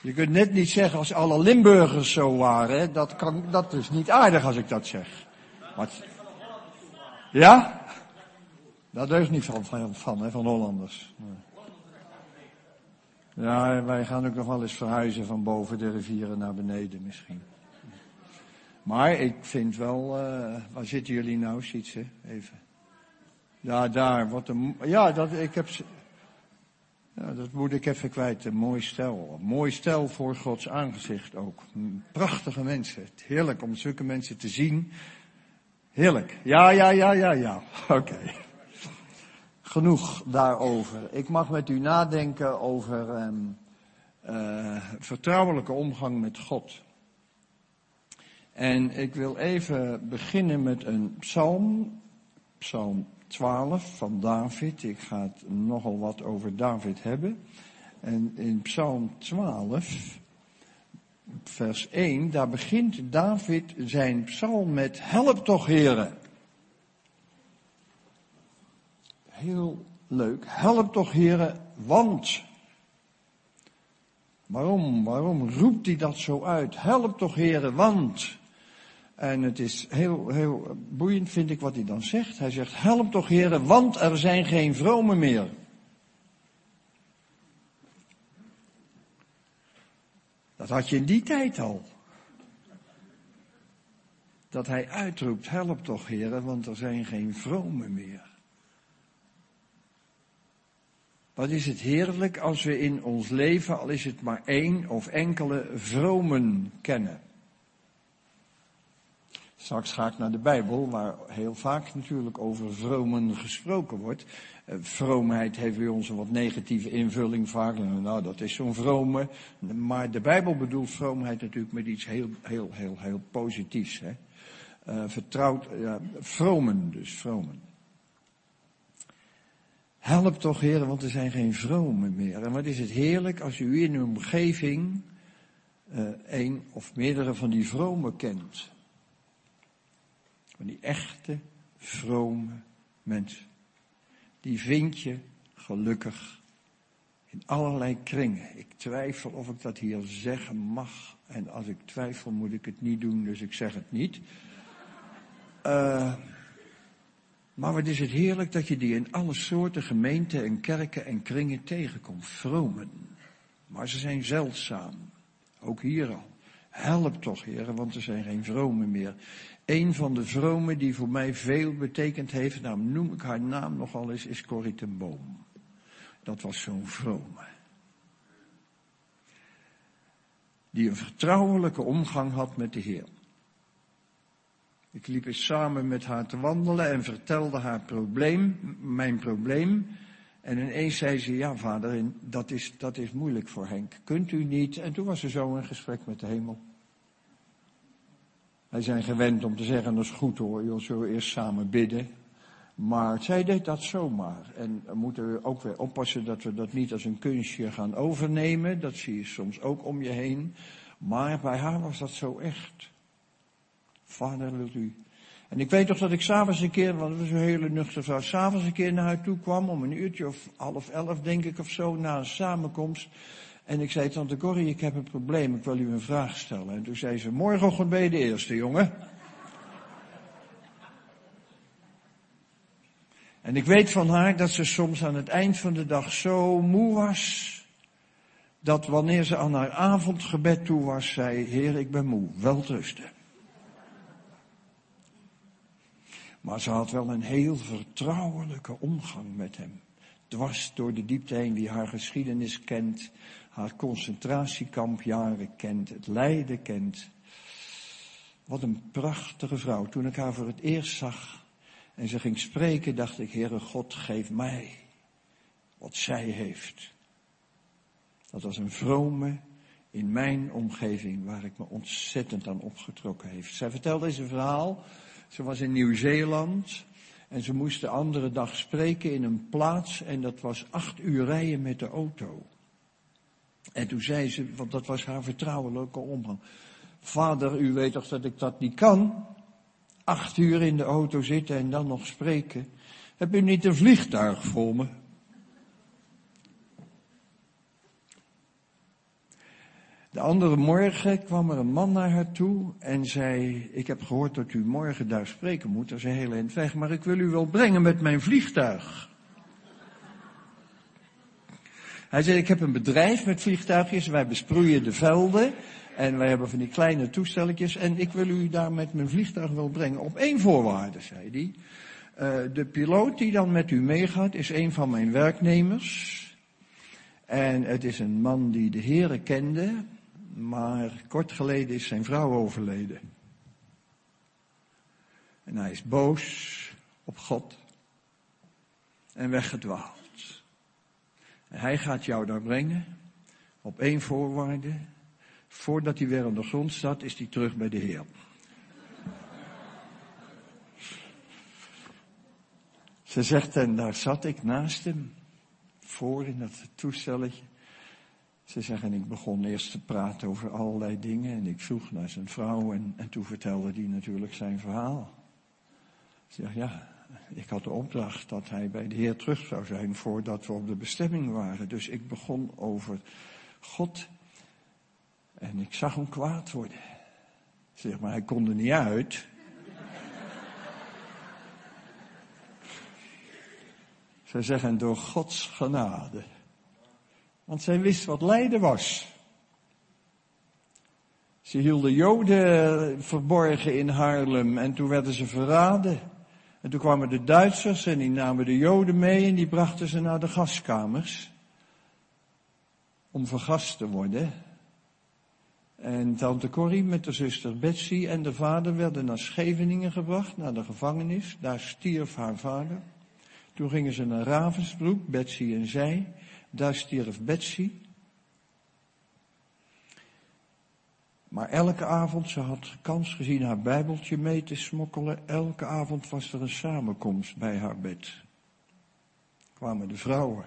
Je kunt net niet zeggen als alle Limburgers zo waren. Dat, kan, dat is niet aardig als ik dat zeg. Maar, ja? Dat is niet van, van, van, hè, van Hollanders. Ja, wij gaan ook nog wel eens verhuizen van boven de rivieren naar beneden misschien. Maar ik vind wel, uh, waar zitten jullie nou, Sietse? Even. Ja, daar, wat een, ja, dat, ik heb, dat moet ik even kwijt. Een mooi stel. mooi stel voor Gods aangezicht ook. Prachtige mensen. Heerlijk om zulke mensen te zien. Heerlijk. Ja, ja, ja, ja, ja. Oké. Genoeg daarover. Ik mag met u nadenken over um, vertrouwelijke omgang met God. En ik wil even beginnen met een psalm. Psalm 12 van David. Ik ga het nogal wat over David hebben. En in Psalm 12, vers 1, daar begint David zijn psalm met help toch heren. Heel leuk. Help toch heren, want. Waarom, waarom roept hij dat zo uit? Help toch heren, want. En het is heel, heel boeiend, vind ik, wat hij dan zegt. Hij zegt, help toch heren, want er zijn geen vromen meer. Dat had je in die tijd al. Dat hij uitroept, help toch heren, want er zijn geen vromen meer. Wat is het heerlijk als we in ons leven, al is het maar één of enkele vromen kennen. Straks ga ik naar de Bijbel, waar heel vaak natuurlijk over vromen gesproken wordt. Uh, vroomheid heeft bij ons een wat negatieve invulling vaak. Nou, dat is zo'n vrome. Maar de Bijbel bedoelt vroomheid natuurlijk met iets heel, heel, heel, heel positiefs. Hè? Uh, vertrouwd, uh, vromen dus, vromen. Help toch, heren, want er zijn geen vromen meer. En wat is het heerlijk als u in uw omgeving een of meerdere van die vromen kent. Van die echte, vrome mensen. Die vind je gelukkig in allerlei kringen. Ik twijfel of ik dat hier zeggen mag. En als ik twijfel moet ik het niet doen, dus ik zeg het niet. Uh, maar wat is het heerlijk dat je die in alle soorten gemeenten en kerken en kringen tegenkomt. Vromen. Maar ze zijn zeldzaam. Ook hier al. Help toch, heren, want er zijn geen vromen meer. Een van de vromen die voor mij veel betekend heeft, nou noem ik haar naam nogal eens, is Corrie Boom. Dat was zo'n vrome. Die een vertrouwelijke omgang had met de Heer. Ik liep eens samen met haar te wandelen en vertelde haar probleem, mijn probleem. En ineens zei ze, ja vader, dat is, dat is moeilijk voor Henk. Kunt u niet? En toen was er zo een gesprek met de hemel. Wij zijn gewend om te zeggen, dat is goed hoor, je zullen eerst samen bidden. Maar zij deed dat zomaar. En we moeten ook weer oppassen dat we dat niet als een kunstje gaan overnemen. Dat zie je soms ook om je heen. Maar bij haar was dat zo echt. Vader, wilt u. En ik weet toch dat ik s'avonds een keer, want we was hele nuchter vrouw, s'avonds een keer naar haar toe kwam, om een uurtje of half elf denk ik of zo, na een samenkomst. En ik zei, tante Corrie, ik heb een probleem, ik wil u een vraag stellen. En toen zei ze, morgenochtend ben je de eerste, jongen. En ik weet van haar dat ze soms aan het eind van de dag zo moe was, dat wanneer ze aan haar avondgebed toe was, zei, Heer, ik ben moe, wel rusten. Maar ze had wel een heel vertrouwelijke omgang met hem. Dwars door de diepte heen, wie haar geschiedenis kent, haar concentratiekampjaren kent, het lijden kent. Wat een prachtige vrouw. Toen ik haar voor het eerst zag en ze ging spreken, dacht ik, Heere God, geef mij wat zij heeft. Dat was een vrome in mijn omgeving waar ik me ontzettend aan opgetrokken heeft. Zij vertelde deze verhaal. Ze was in Nieuw-Zeeland en ze moest de andere dag spreken in een plaats en dat was acht uur rijden met de auto. En toen zei ze, want dat was haar vertrouwelijke omgang. Vader, u weet toch dat ik dat niet kan? Acht uur in de auto zitten en dan nog spreken. Heb u niet een vliegtuig voor me? De andere morgen kwam er een man naar haar toe en zei, ik heb gehoord dat u morgen daar spreken moet, dat is een hele eind weg, maar ik wil u wel brengen met mijn vliegtuig. Hij zei, ik heb een bedrijf met vliegtuigjes, wij besproeien de velden en wij hebben van die kleine toestelletjes en ik wil u daar met mijn vliegtuig wel brengen. Op één voorwaarde, zei hij. Uh, de piloot die dan met u meegaat is een van mijn werknemers. En het is een man die de Heere kende, maar kort geleden is zijn vrouw overleden. En hij is boos op God en weggedwaald. Hij gaat jou daar brengen op één voorwaarde. Voordat hij weer aan de grond staat, is hij terug bij de Heer. Ze zegt, en daar zat ik naast hem, voor in dat toestelletje. Ze zegt, en ik begon eerst te praten over allerlei dingen en ik vroeg naar zijn vrouw en, en toen vertelde hij natuurlijk zijn verhaal. Ze zegt, ja, ik had de opdracht dat hij bij de Heer terug zou zijn voordat we op de bestemming waren. Dus ik begon over God en ik zag hem kwaad worden. Zeg maar, hij kon er niet uit. Zij zeggen door Gods genade. Want zij wist wat lijden was. Ze hielden Joden verborgen in Haarlem en toen werden ze verraden. En toen kwamen de Duitsers en die namen de Joden mee en die brachten ze naar de gaskamers. Om vergast te worden. En tante Corrie met de zuster Betsy en de vader werden naar Scheveningen gebracht, naar de gevangenis. Daar stierf haar vader. Toen gingen ze naar Ravensbroek, Betsy en zij. Daar stierf Betsy. Maar elke avond, ze had kans gezien haar bijbeltje mee te smokkelen. Elke avond was er een samenkomst bij haar bed. Kwamen de vrouwen.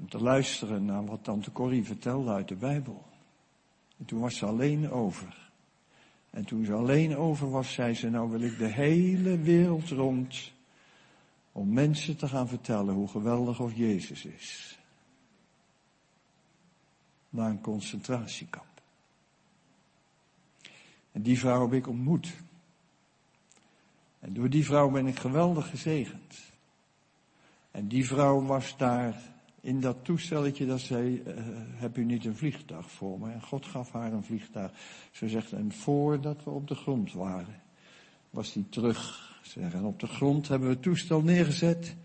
Om te luisteren naar wat tante Corrie vertelde uit de Bijbel. En toen was ze alleen over. En toen ze alleen over was, zei ze, nou wil ik de hele wereld rond om mensen te gaan vertellen hoe geweldig of Jezus is. Naar een concentratiekamp. En die vrouw heb ik ontmoet. En door die vrouw ben ik geweldig gezegend. En die vrouw was daar in dat toestelletje dat zei, uh, heb u niet een vliegtuig voor me? En God gaf haar een vliegtuig. Ze zegt, en voordat we op de grond waren, was die terug. En op de grond hebben we het toestel neergezet.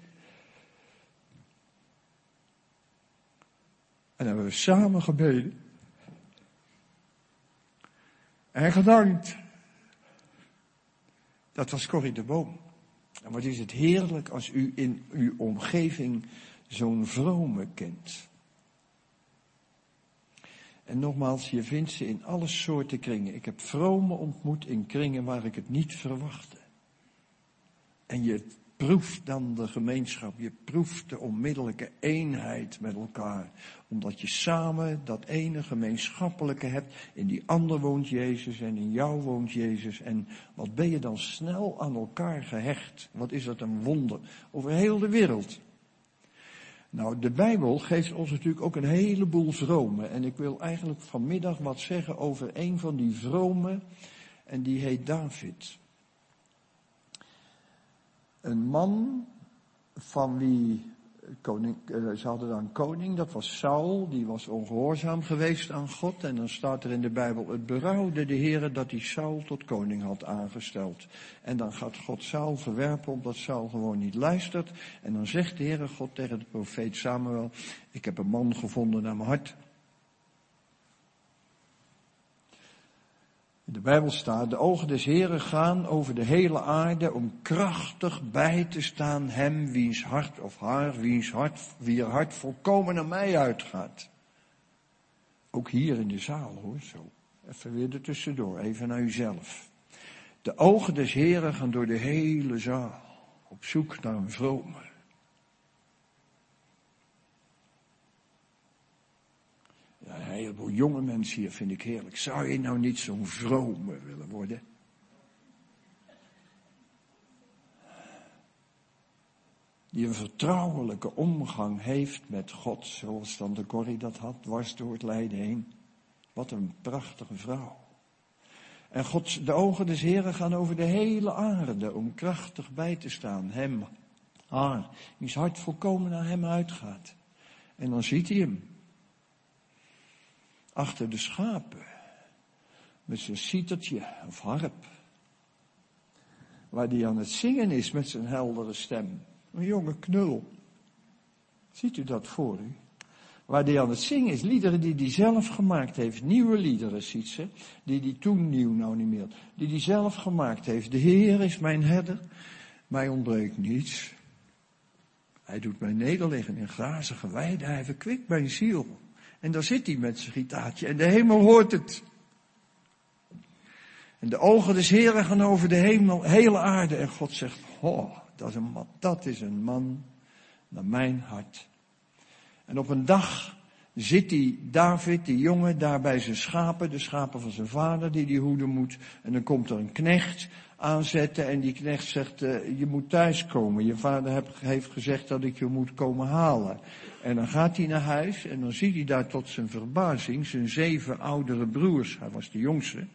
En hebben we samen gebeden. En gedankt. Dat was Corrie de Boom. En wat is het heerlijk als u in uw omgeving zo'n vrome kent. En nogmaals, je vindt ze in alle soorten kringen. Ik heb vrome ontmoet in kringen waar ik het niet verwachtte. En je proeft dan de gemeenschap, je proeft de onmiddellijke eenheid met elkaar. Omdat je samen dat ene gemeenschappelijke hebt. In die ander woont Jezus en in jou woont Jezus. En wat ben je dan snel aan elkaar gehecht? Wat is dat een wonder over heel de wereld. Nou, de Bijbel geeft ons natuurlijk ook een heleboel vromen. En ik wil eigenlijk vanmiddag wat zeggen over een van die vromen. En die heet David. Een man van wie koning, eh, ze hadden dan koning, dat was Saul, die was ongehoorzaam geweest aan God. En dan staat er in de Bijbel, het berouwde de Heer dat hij Saul tot koning had aangesteld. En dan gaat God Saul verwerpen omdat Saul gewoon niet luistert. En dan zegt de Heere God tegen de profeet Samuel, ik heb een man gevonden naar mijn hart. In de Bijbel staat, de ogen des Heren gaan over de hele aarde om krachtig bij te staan hem wiens hart of haar, wiens hart, wie hart volkomen naar mij uitgaat. Ook hier in de zaal hoor, zo. Even weer er tussendoor, even naar uzelf. De ogen des Heren gaan door de hele zaal op zoek naar een vrome. Een heleboel jonge mensen hier vind ik heerlijk. Zou je nou niet zo'n vrome willen worden? Die een vertrouwelijke omgang heeft met God, zoals dan de Corrie dat had, dwars door het lijden heen. Wat een prachtige vrouw. En God, de ogen des Heren gaan over de hele aarde om krachtig bij te staan. Hem, haar, wiens hart volkomen naar hem uitgaat. En dan ziet hij hem. Achter de schapen. Met zijn citertje of harp. Waar hij aan het zingen is met zijn heldere stem. Een jonge knul. Ziet u dat voor u? Waar hij aan het zingen is, liederen die hij zelf gemaakt heeft. Nieuwe liederen, ziet ze. Die hij toen nieuw, nou niet meer. Die hij zelf gemaakt heeft. De Heer is mijn herder. Mij ontbreekt niets. Hij doet mij nederliggen in grazige weiden. Hij verkwikt mijn ziel. En daar zit hij met zijn gitaartje. En de hemel hoort het. En de ogen des Heren gaan over de hemel, hele aarde. En God zegt, oh, dat is een man, dat is een man naar mijn hart. En op een dag zit die David, die jongen, daar bij zijn schapen, de schapen van zijn vader, die die hoeden moet. En dan komt er een knecht aanzetten en die knecht zegt, uh, je moet thuiskomen. Je vader heeft gezegd dat ik je moet komen halen. En dan gaat hij naar huis en dan ziet hij daar tot zijn verbazing zijn zeven oudere broers. Hij was de jongste.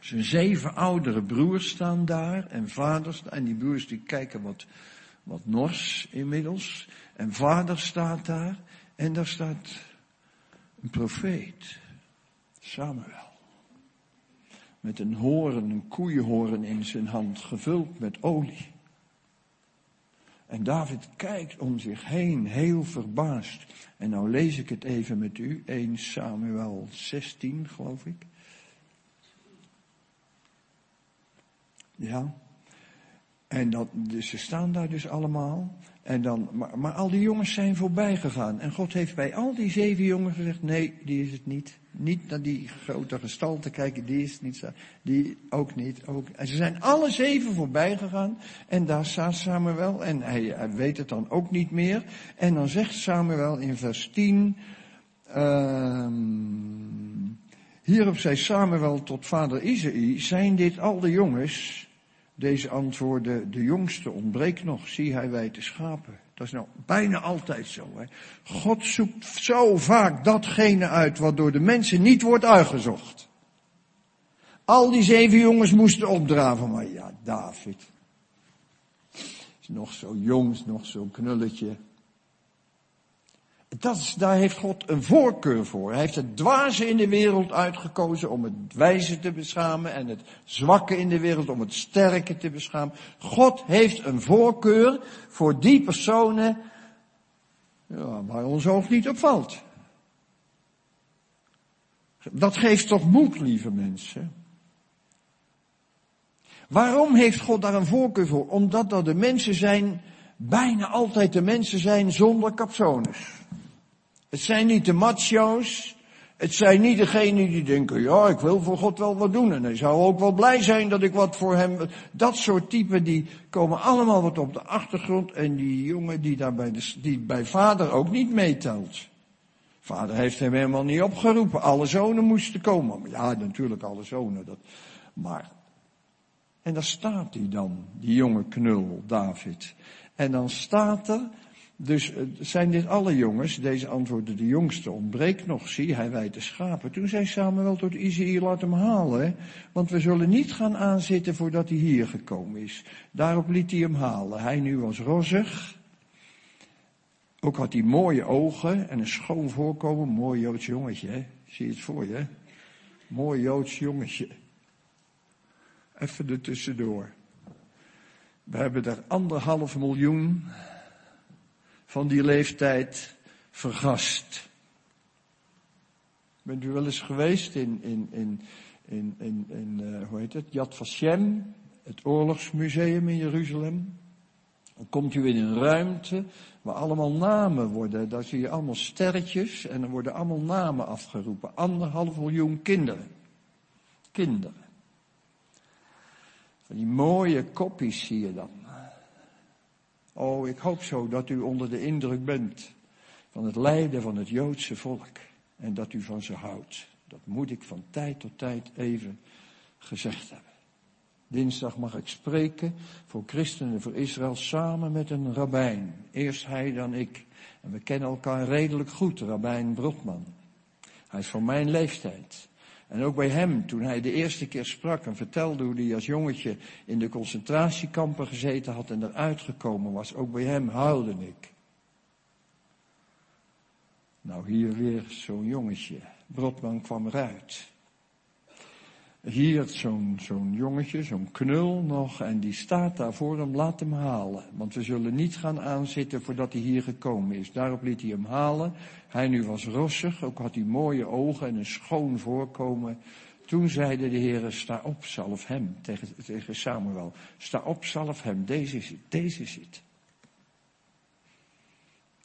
Zijn zeven oudere broers staan daar en vaders, en die broers die kijken wat, wat nors inmiddels. En vader staat daar en daar staat een profeet, Samuel. Met een horen, een koeienhoorn in zijn hand, gevuld met olie. En David kijkt om zich heen, heel verbaasd. En nou lees ik het even met u, 1 Samuel 16, geloof ik. Ja. En dat, ze staan daar dus allemaal. En dan, maar, maar al die jongens zijn voorbij gegaan. En God heeft bij al die zeven jongens gezegd, nee, die is het niet. Niet naar die grote gestalte kijken, die is het niet. Die ook niet. Ook. En ze zijn alle zeven voorbij gegaan. En daar staat Samuel. En hij, weet het dan ook niet meer. En dan zegt Samuel in vers 10. Um, hierop zei Samuel tot vader Isaïe, zijn dit al de jongens deze antwoorden, de jongste ontbreekt nog, zie hij wijte schapen. Dat is nou bijna altijd zo. Hè. God zoekt zo vaak datgene uit wat door de mensen niet wordt uitgezocht. Al die zeven jongens moesten opdraven, maar ja, David. Is nog zo jong, nog zo'n knulletje. Dat daar heeft God een voorkeur voor. Hij heeft het dwaze in de wereld uitgekozen om het wijze te beschamen en het zwakke in de wereld om het sterke te beschamen. God heeft een voorkeur voor die personen ja, waar ons oog niet op valt. Dat geeft toch moed, lieve mensen. Waarom heeft God daar een voorkeur voor? Omdat dat de mensen zijn, bijna altijd de mensen zijn zonder capsones. Het zijn niet de macho's. Het zijn niet degenen die denken, ja, ik wil voor God wel wat doen. En hij zou ook wel blij zijn dat ik wat voor hem... Dat soort typen, die komen allemaal wat op de achtergrond. En die jongen die daar bij, de, die bij vader ook niet meetelt. Vader heeft hem helemaal niet opgeroepen. Alle zonen moesten komen. Ja, natuurlijk alle zonen. Dat, maar, en daar staat hij dan, die jonge knul, David. En dan staat er, dus eh, zijn dit alle jongens? Deze antwoordde de jongste, ontbreekt nog, zie, hij wijt de schapen. Toen zei Samuel tot Isaïe, laat hem halen, want we zullen niet gaan aanzitten voordat hij hier gekomen is. Daarop liet hij hem halen. Hij nu was rozig, ook had hij mooie ogen en een schoon voorkomen, mooi Joods jongetje, hè? zie je het voor je? Mooi Joods jongetje. Even er tussendoor. We hebben er anderhalf miljoen van die leeftijd vergast. Bent u wel eens geweest in, in, in, in, in, in uh, hoe heet het, Yad Vashem, het oorlogsmuseum in Jeruzalem? Dan komt u in een ruimte waar allemaal namen worden. Daar zie je allemaal sterretjes en er worden allemaal namen afgeroepen. Anderhalf miljoen kinderen. Kinderen. Die mooie kopjes zie je dan. Oh, ik hoop zo dat u onder de indruk bent van het lijden van het Joodse volk en dat u van ze houdt. Dat moet ik van tijd tot tijd even gezegd hebben. Dinsdag mag ik spreken voor christenen, voor Israël, samen met een rabbijn. Eerst hij, dan ik. En we kennen elkaar redelijk goed, rabbijn Brotman. Hij is van mijn leeftijd. En ook bij hem, toen hij de eerste keer sprak en vertelde hoe hij als jongetje in de concentratiekampen gezeten had en eruit gekomen was, ook bij hem huilde ik. Nou, hier weer zo'n jongetje. Brotman kwam eruit. Hier zo'n zo'n jongetje, zo'n knul nog, en die staat daar voor hem, laat hem halen. Want we zullen niet gaan aanzitten voordat hij hier gekomen is. Daarop liet hij hem halen. Hij nu was rossig, ook had hij mooie ogen en een schoon voorkomen. Toen zeide de Heer, sta op, zalf hem, tegen, tegen Samuel. Sta op, zalf hem, deze is het, deze is het.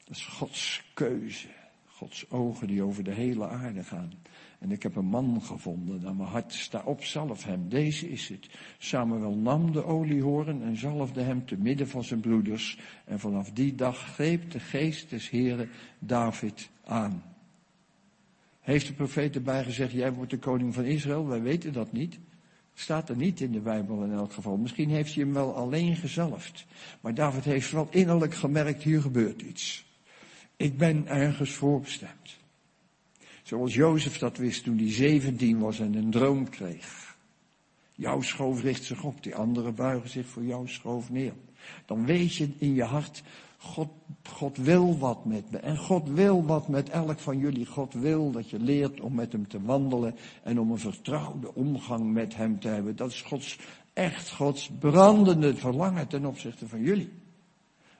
Dat is Gods keuze. Gods ogen die over de hele aarde gaan. En ik heb een man gevonden naar mijn hart. Sta op, zalf hem. Deze is het. Samuel nam de oliehoorn en zalfde hem te midden van zijn broeders. En vanaf die dag greep de geest des Heren David aan. Heeft de profeet erbij gezegd, jij wordt de koning van Israël? Wij weten dat niet. Staat er niet in de Bijbel in elk geval. Misschien heeft hij hem wel alleen gezalfd. Maar David heeft wel innerlijk gemerkt, hier gebeurt iets. Ik ben ergens voorbestemd. Zoals Jozef dat wist toen hij 17 was en een droom kreeg. Jouw schoof richt zich op, die anderen buigen zich voor jouw schoof neer. Dan weet je in je hart, God, God wil wat met me. En God wil wat met elk van jullie. God wil dat je leert om met hem te wandelen en om een vertrouwde omgang met hem te hebben. Dat is Gods, echt Gods brandende verlangen ten opzichte van jullie.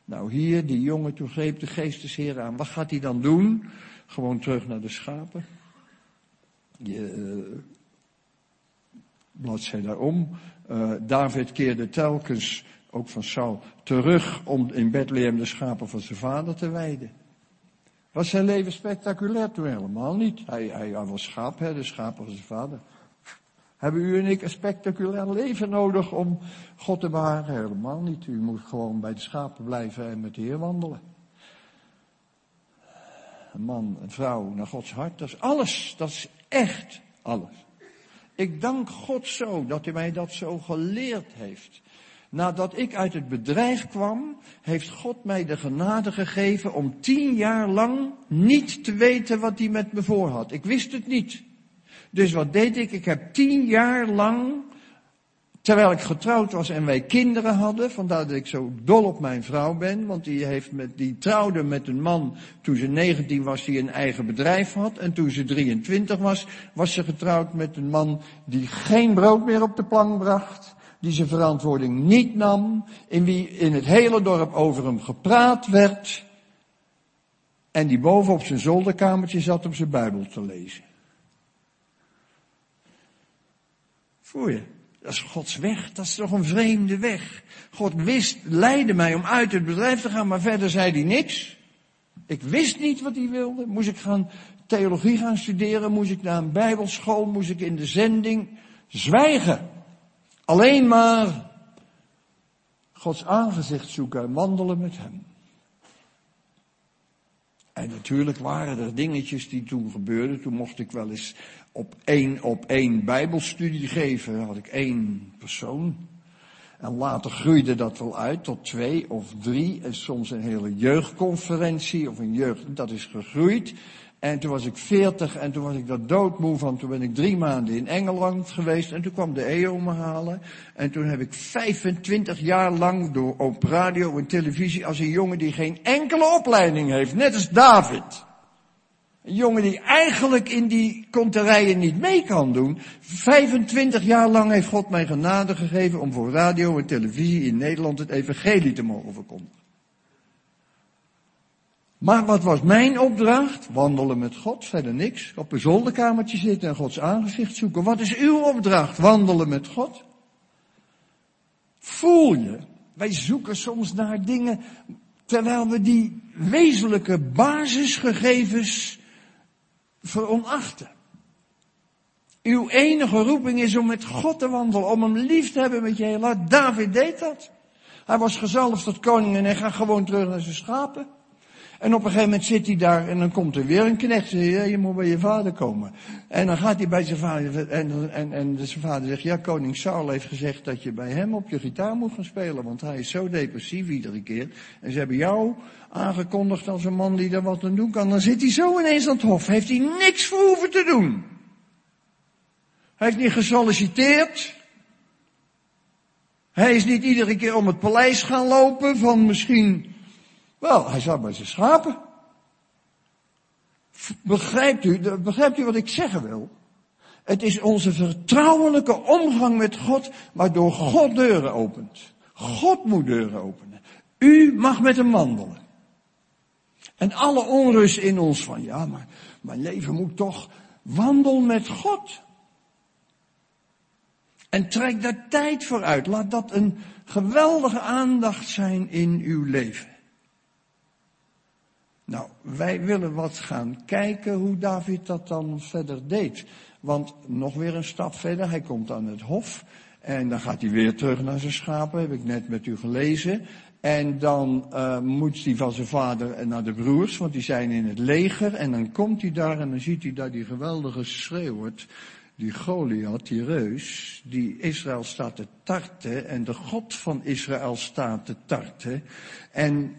Nou hier, die jongen, toen greep de geestesheer aan. Wat gaat hij dan doen? Gewoon terug naar de schapen. Je, uh, bladzij daarom. Uh, David keerde telkens, ook van Saul, terug om in Bethlehem de schapen van zijn vader te weiden. Was zijn leven spectaculair toen helemaal niet. Hij, hij, hij was schaapherder, schapen van zijn vader. Hebben u en ik een spectaculair leven nodig om God te bewaren? Helemaal niet. U moet gewoon bij de schapen blijven en met de Heer wandelen. Een man, een vrouw naar Gods hart, dat is alles. Dat is echt alles. Ik dank God zo dat hij mij dat zo geleerd heeft. Nadat ik uit het bedrijf kwam, heeft God mij de genade gegeven om tien jaar lang niet te weten wat hij met me voor had. Ik wist het niet. Dus wat deed ik? Ik heb tien jaar lang, terwijl ik getrouwd was en wij kinderen hadden, vandaar dat ik zo dol op mijn vrouw ben, want die, heeft met, die trouwde met een man toen ze 19 was, die een eigen bedrijf had. En toen ze 23 was, was ze getrouwd met een man die geen brood meer op de plank bracht die zijn verantwoording niet nam, in wie in het hele dorp over hem gepraat werd, en die boven op zijn zolderkamertje zat om zijn Bijbel te lezen. Voel je? Dat is Gods weg. Dat is toch een vreemde weg. God wist, leidde mij om uit het bedrijf te gaan, maar verder zei hij niks. Ik wist niet wat hij wilde. Moest ik gaan theologie gaan studeren? Moest ik naar een bijbelschool? Moest ik in de zending? Zwijgen. Alleen maar Gods aangezicht zoeken en wandelen met hem. En natuurlijk waren er dingetjes die toen gebeurden. Toen mocht ik wel eens op één, op één bijbelstudie geven. Had ik één persoon. En later groeide dat wel uit tot twee of drie. En soms een hele jeugdconferentie of een jeugd. Dat is gegroeid. En toen was ik veertig en toen was ik daar doodmoe van. Toen ben ik drie maanden in Engeland geweest en toen kwam de EO me halen. En toen heb ik 25 jaar lang door op radio en televisie als een jongen die geen enkele opleiding heeft. Net als David. Een jongen die eigenlijk in die konterijen niet mee kan doen. 25 jaar lang heeft God mij genade gegeven om voor radio en televisie in Nederland het evangelie te mogen verkondigen. Maar wat was mijn opdracht? Wandelen met God, verder niks. Op een zolderkamertje zitten en Gods aangezicht zoeken. Wat is uw opdracht? Wandelen met God. Voel je? Wij zoeken soms naar dingen terwijl we die wezenlijke basisgegevens veronachten. Uw enige roeping is om met God te wandelen, om hem lief te hebben met je hele. David deed dat. Hij was gezalfd tot koning en hij gaat gewoon terug naar zijn schapen. En op een gegeven moment zit hij daar en dan komt er weer een knecht. Zegt, je moet bij je vader komen. En dan gaat hij bij zijn vader en, en, en zijn vader zegt, ja, koning Saul heeft gezegd dat je bij hem op je gitaar moet gaan spelen. Want hij is zo depressief iedere keer. En ze hebben jou aangekondigd als een man die daar wat aan doen kan. Dan zit hij zo ineens aan het hof. Heeft hij niks voor hoeven te doen. Hij heeft niet gesolliciteerd. Hij is niet iedere keer om het paleis gaan lopen van misschien, wel, hij zat bij zijn schapen. Begrijpt u, begrijpt u wat ik zeggen wil? Het is onze vertrouwelijke omgang met God, waardoor God deuren opent. God moet deuren openen. U mag met hem wandelen. En alle onrust in ons van, ja, maar mijn leven moet toch wandelen met God. En trek daar tijd voor uit. Laat dat een geweldige aandacht zijn in uw leven. Nou, wij willen wat gaan kijken hoe David dat dan verder deed. Want nog weer een stap verder, hij komt aan het hof. En dan gaat hij weer terug naar zijn schapen, heb ik net met u gelezen. En dan uh, moet hij van zijn vader naar de broers, want die zijn in het leger. En dan komt hij daar en dan ziet hij daar die geweldige schreeuwert die Goliath, die reus, die Israël staat te tarten en de God van Israël staat te tarten. En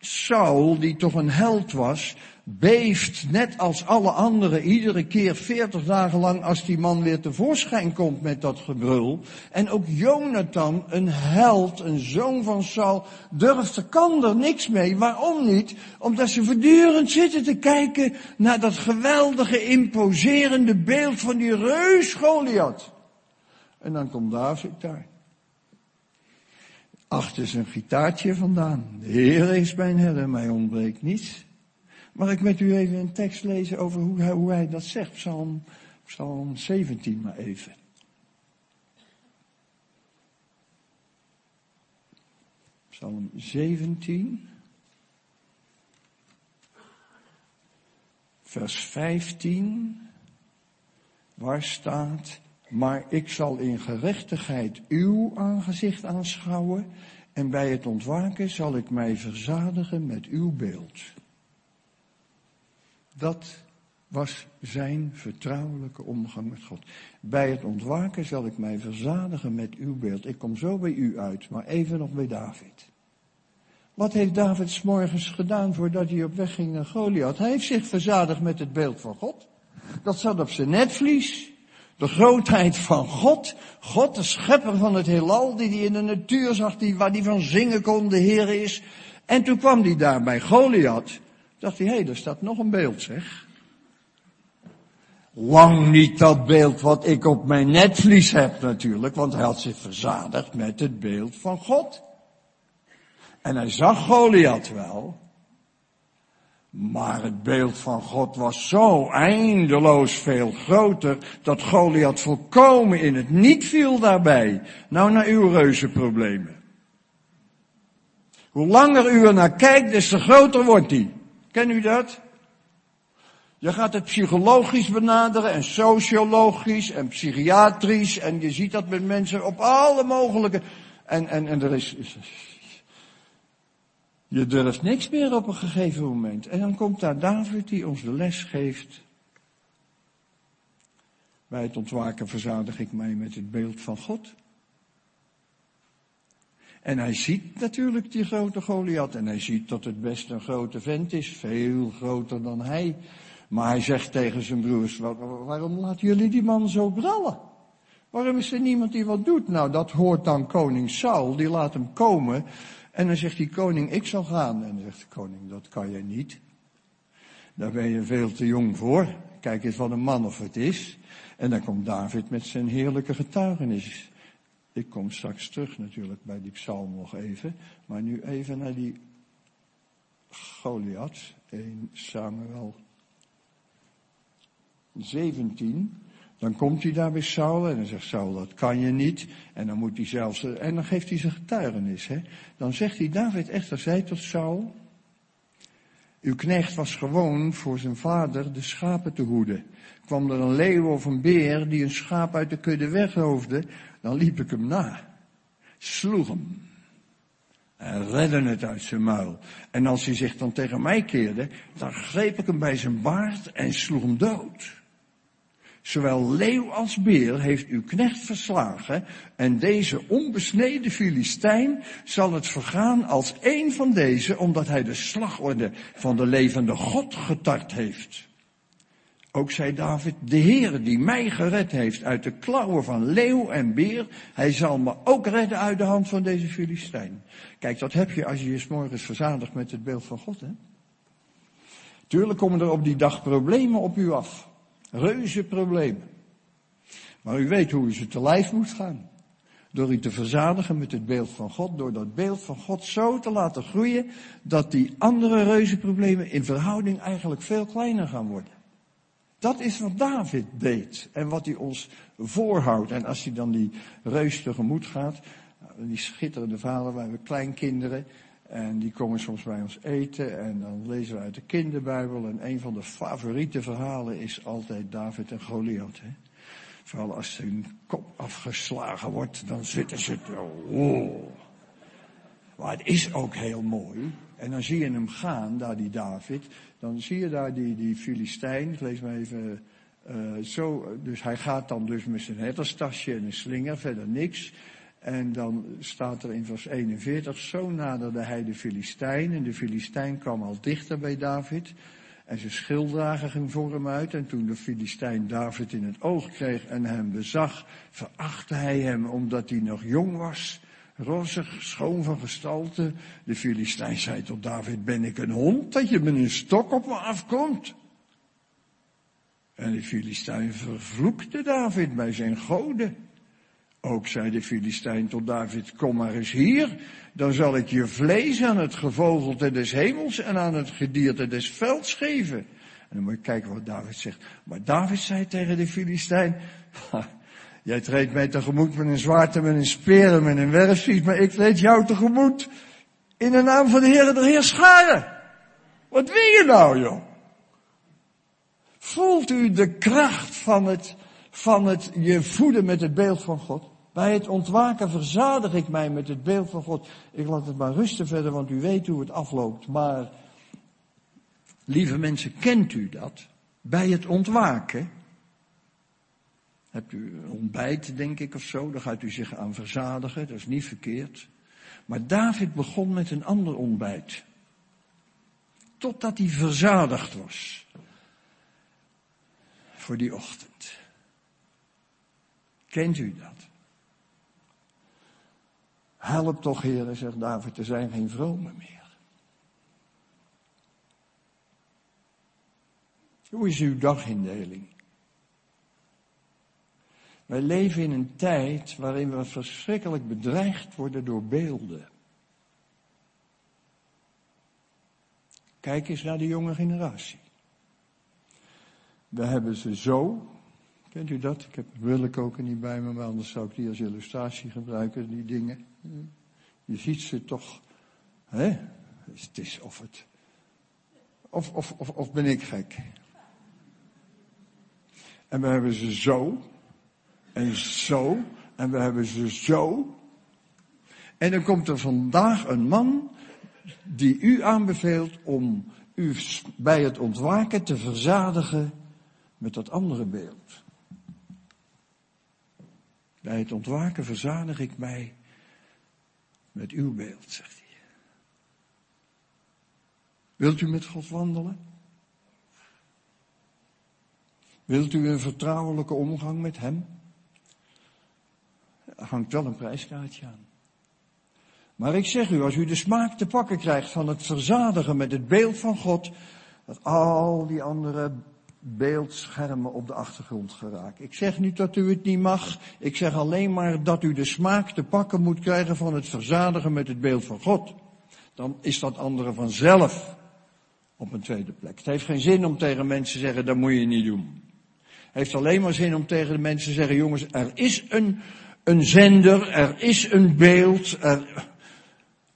Saul, die toch een held was, beeft net als alle anderen iedere keer veertig dagen lang als die man weer tevoorschijn komt met dat gebrul. En ook Jonathan, een held, een zoon van Saul, durft er, kan er niks mee. Waarom niet? Omdat ze voortdurend zitten te kijken naar dat geweldige, imposerende beeld van die reus Goliath. En dan komt David daar. Achter zijn gitaartje vandaan. De Heer is mijn herder, mij ontbreekt niets. Mag ik met u even een tekst lezen over hoe hij, hoe hij dat zegt? Psalm, Psalm 17 maar even. Psalm 17. Vers 15. Waar staat, maar ik zal in gerechtigheid uw aangezicht aanschouwen en bij het ontwaken zal ik mij verzadigen met uw beeld. Dat was zijn vertrouwelijke omgang met God. Bij het ontwaken zal ik mij verzadigen met uw beeld. Ik kom zo bij u uit, maar even nog bij David. Wat heeft David s morgens gedaan voordat hij op weg ging naar Goliath? Hij heeft zich verzadigd met het beeld van God. Dat zat op zijn netvlies. De grootheid van God. God, de schepper van het heelal, die hij in de natuur zag, die, waar hij van zingen kon, de Heer is. En toen kwam hij daar bij Goliath. Dacht hij, hé, hey, er staat nog een beeld, zeg. Lang niet dat beeld wat ik op mijn netvlies heb natuurlijk, want hij had zich verzadigd met het beeld van God. En hij zag Goliath wel, maar het beeld van God was zo eindeloos veel groter, dat Goliath volkomen in het niet viel daarbij. Nou naar uw reuzenproblemen. Hoe langer u er naar kijkt, des te groter wordt hij. Ken u dat? Je gaat het psychologisch benaderen en sociologisch en psychiatrisch en je ziet dat met mensen op alle mogelijke, en, en, en er is, je durft niks meer op een gegeven moment. En dan komt daar David die ons de les geeft. Bij het ontwaken verzadig ik mij met het beeld van God. En hij ziet natuurlijk die grote Goliath en hij ziet dat het best een grote vent is, veel groter dan hij. Maar hij zegt tegen zijn broers, waarom laten jullie die man zo brallen? Waarom is er niemand die wat doet? Nou, dat hoort dan koning Saul, die laat hem komen. En dan zegt die koning, ik zal gaan. En dan zegt de koning, dat kan jij niet. Daar ben je veel te jong voor. Kijk eens wat een man of het is. En dan komt David met zijn heerlijke getuigenis. Ik kom straks terug natuurlijk bij die psalm nog even. Maar nu even naar die Goliath. 1 Samuel 17. Dan komt hij daar bij Saul en dan zegt Saul, dat kan je niet. En dan moet hij zelfs, en dan geeft hij zijn getuigenis. Hè. Dan zegt hij, David echter zei tot Saul, uw knecht was gewoon voor zijn vader de schapen te hoeden. Kwam er een leeuw of een beer die een schaap uit de kudde weghoofde, dan liep ik hem na. Sloeg hem. En redde het uit zijn muil. En als hij zich dan tegen mij keerde, dan greep ik hem bij zijn baard en sloeg hem dood. Zowel leeuw als beer heeft uw knecht verslagen en deze onbesneden Filistijn zal het vergaan als een van deze, omdat hij de slagorde van de levende God getart heeft. Ook zei David, de Heer die mij gered heeft uit de klauwen van leeuw en beer, hij zal me ook redden uit de hand van deze Filistijn. Kijk, dat heb je als je je morgens verzadigt met het beeld van God, hè? Tuurlijk komen er op die dag problemen op u af. Reuze problemen. Maar u weet hoe u ze te lijf moet gaan. Door u te verzadigen met het beeld van God, door dat beeld van God zo te laten groeien, dat die andere reuzenproblemen in verhouding eigenlijk veel kleiner gaan worden. Dat is wat David deed en wat hij ons voorhoudt. En als hij dan die reus tegemoet gaat, die schitterende vader, wij hebben kleinkinderen, en die komen soms bij ons eten en dan lezen we uit de kinderbijbel. En een van de favoriete verhalen is altijd David en Goliath. Hè? Vooral als hun kop afgeslagen wordt, dan zitten ze... Oh. Maar het is ook heel mooi. En dan zie je hem gaan, daar die David. Dan zie je daar die, die Filistijn. Ik lees maar even uh, zo. Dus hij gaat dan dus met zijn herderstasje en een slinger, verder niks. En dan staat er in vers 41, zo naderde hij de Filistijn. En de Filistijn kwam al dichter bij David. En zijn schilddrager ging voor hem uit. En toen de Filistijn David in het oog kreeg en hem bezag, verachtte hij hem omdat hij nog jong was. Rozig, schoon van gestalte. De Filistijn zei tot David, ben ik een hond dat je met een stok op me afkomt? En de Filistijn vervloekte David bij zijn goden. Ook zei de Filistijn tot David, kom maar eens hier, dan zal ik je vlees aan het gevogelte des hemels en aan het gedierte des velds geven. En dan moet je kijken wat David zegt. Maar David zei tegen de Filistijn, jij treedt mij tegemoet met een zwaard en met een speer en met een werfschiet, maar ik treed jou tegemoet in de naam van de Heer de Heerscharen. Wat wil je nou, joh? Voelt u de kracht van het, van het je voeden met het beeld van God? Bij het ontwaken verzadig ik mij met het beeld van God. Ik laat het maar rusten verder, want u weet hoe het afloopt. Maar, lieve mensen, kent u dat? Bij het ontwaken, hebt u ontbijt, denk ik, of zo, dan gaat u zich aan verzadigen, dat is niet verkeerd. Maar David begon met een ander ontbijt. Totdat hij verzadigd was. Voor die ochtend. Kent u dat? Help toch, heren, zegt David, er zijn geen vromen meer. Hoe is uw dagindeling? Wij leven in een tijd waarin we verschrikkelijk bedreigd worden door beelden. Kijk eens naar de jonge generatie. We hebben ze zo, kent u dat? Ik heb willekoker niet bij me, maar anders zou ik die als illustratie gebruiken, die dingen. Je ziet ze toch, hè? Het is of het, of, of, of, of ben ik gek? En we hebben ze zo, en zo, en we hebben ze zo. En dan komt er vandaag een man die u aanbeveelt om u bij het ontwaken te verzadigen met dat andere beeld. Bij het ontwaken verzadig ik mij met uw beeld, zegt hij. Wilt u met God wandelen? Wilt u een vertrouwelijke omgang met Hem? Er hangt wel een prijskaartje aan. Maar ik zeg u, als u de smaak te pakken krijgt van het verzadigen met het beeld van God, dat al die andere beeldschermen op de achtergrond geraken. Ik zeg niet dat u het niet mag. Ik zeg alleen maar dat u de smaak te pakken moet krijgen van het verzadigen met het beeld van God. Dan is dat andere vanzelf op een tweede plek. Het heeft geen zin om tegen mensen te zeggen, dat moet je niet doen. Het heeft alleen maar zin om tegen de mensen te zeggen, jongens, er is een, een zender, er is een beeld. Er...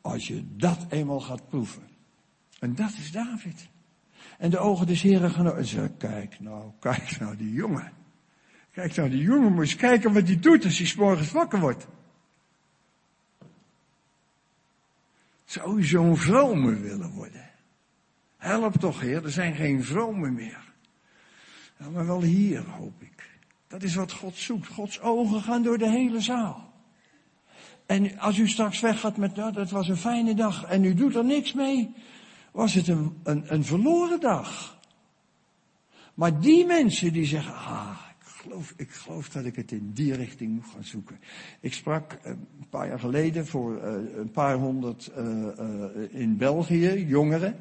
Als je dat eenmaal gaat proeven. En dat is David. En de ogen des heren gaan zeggen, kijk nou, kijk nou die jongen. Kijk nou die jongen, moet eens kijken wat hij doet als hij s morgens wakker wordt. Zou u zo'n vrome willen worden? Help toch, Heer, er zijn geen vromen meer. Ja, maar wel hier, hoop ik. Dat is wat God zoekt. Gods ogen gaan door de hele zaal. En als u straks weggaat met, nou, dat was een fijne dag en u doet er niks mee, was het een, een, verloren dag. Maar die mensen die zeggen, ah, ik geloof, ik geloof dat ik het in die richting moet gaan zoeken. Ik sprak eh, een paar jaar geleden voor uh, een paar honderd uh, in België, jongeren.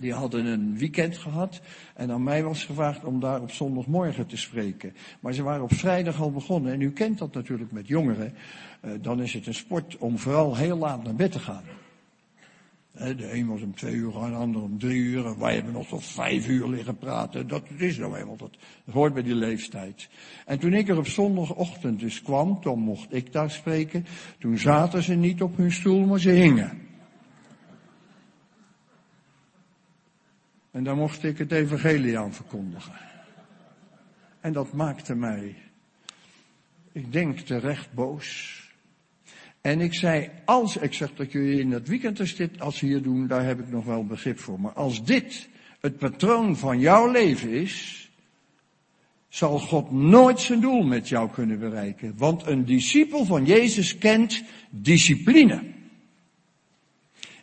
Die hadden een weekend gehad en aan mij was gevraagd om daar op zondagmorgen te spreken. Maar ze waren op vrijdag al begonnen en u kent dat natuurlijk met jongeren. Dan is het een sport om vooral heel laat naar bed te gaan. De een was om twee uur, de ander om drie uur. Wij hebben nog tot vijf uur liggen praten. Dat is nou eenmaal, dat hoort bij die leeftijd. En toen ik er op zondagochtend dus kwam, toen mocht ik daar spreken. Toen zaten ze niet op hun stoel, maar ze hingen. En daar mocht ik het evangelie aan verkondigen. En dat maakte mij, ik denk terecht boos. En ik zei, als, ik zeg dat jullie in het weekend als dit, als hier doen, daar heb ik nog wel begrip voor. Maar als dit het patroon van jouw leven is, zal God nooit zijn doel met jou kunnen bereiken. Want een discipel van Jezus kent discipline.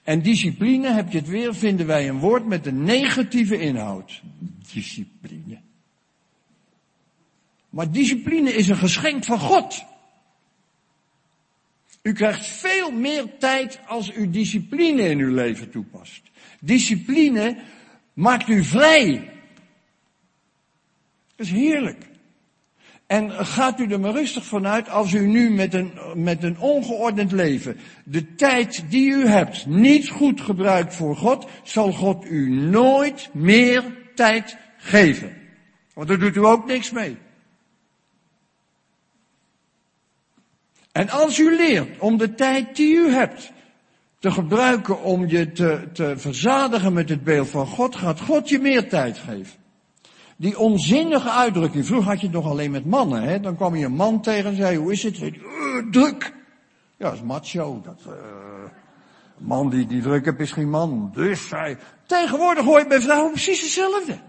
En discipline, heb je het weer, vinden wij een woord met een negatieve inhoud. Discipline. Maar discipline is een geschenk van God. U krijgt veel meer tijd als u discipline in uw leven toepast. Discipline maakt u vrij. Dat is heerlijk. En gaat u er maar rustig vanuit als u nu met een, met een ongeordend leven de tijd die u hebt niet goed gebruikt voor God, zal God u nooit meer tijd geven. Want daar doet u ook niks mee. En als u leert om de tijd die u hebt te gebruiken om je te, te verzadigen met het beeld van God, gaat God je meer tijd geven. Die onzinnige uitdrukking. Vroeger had je het nog alleen met mannen. Hè? Dan kwam je een man tegen en zei, hoe is het? Uh, druk. Ja, dat is macho. Dat, uh, man die, die druk heeft is geen man. Dus zei, tegenwoordig hoor je bij vrouwen precies hetzelfde.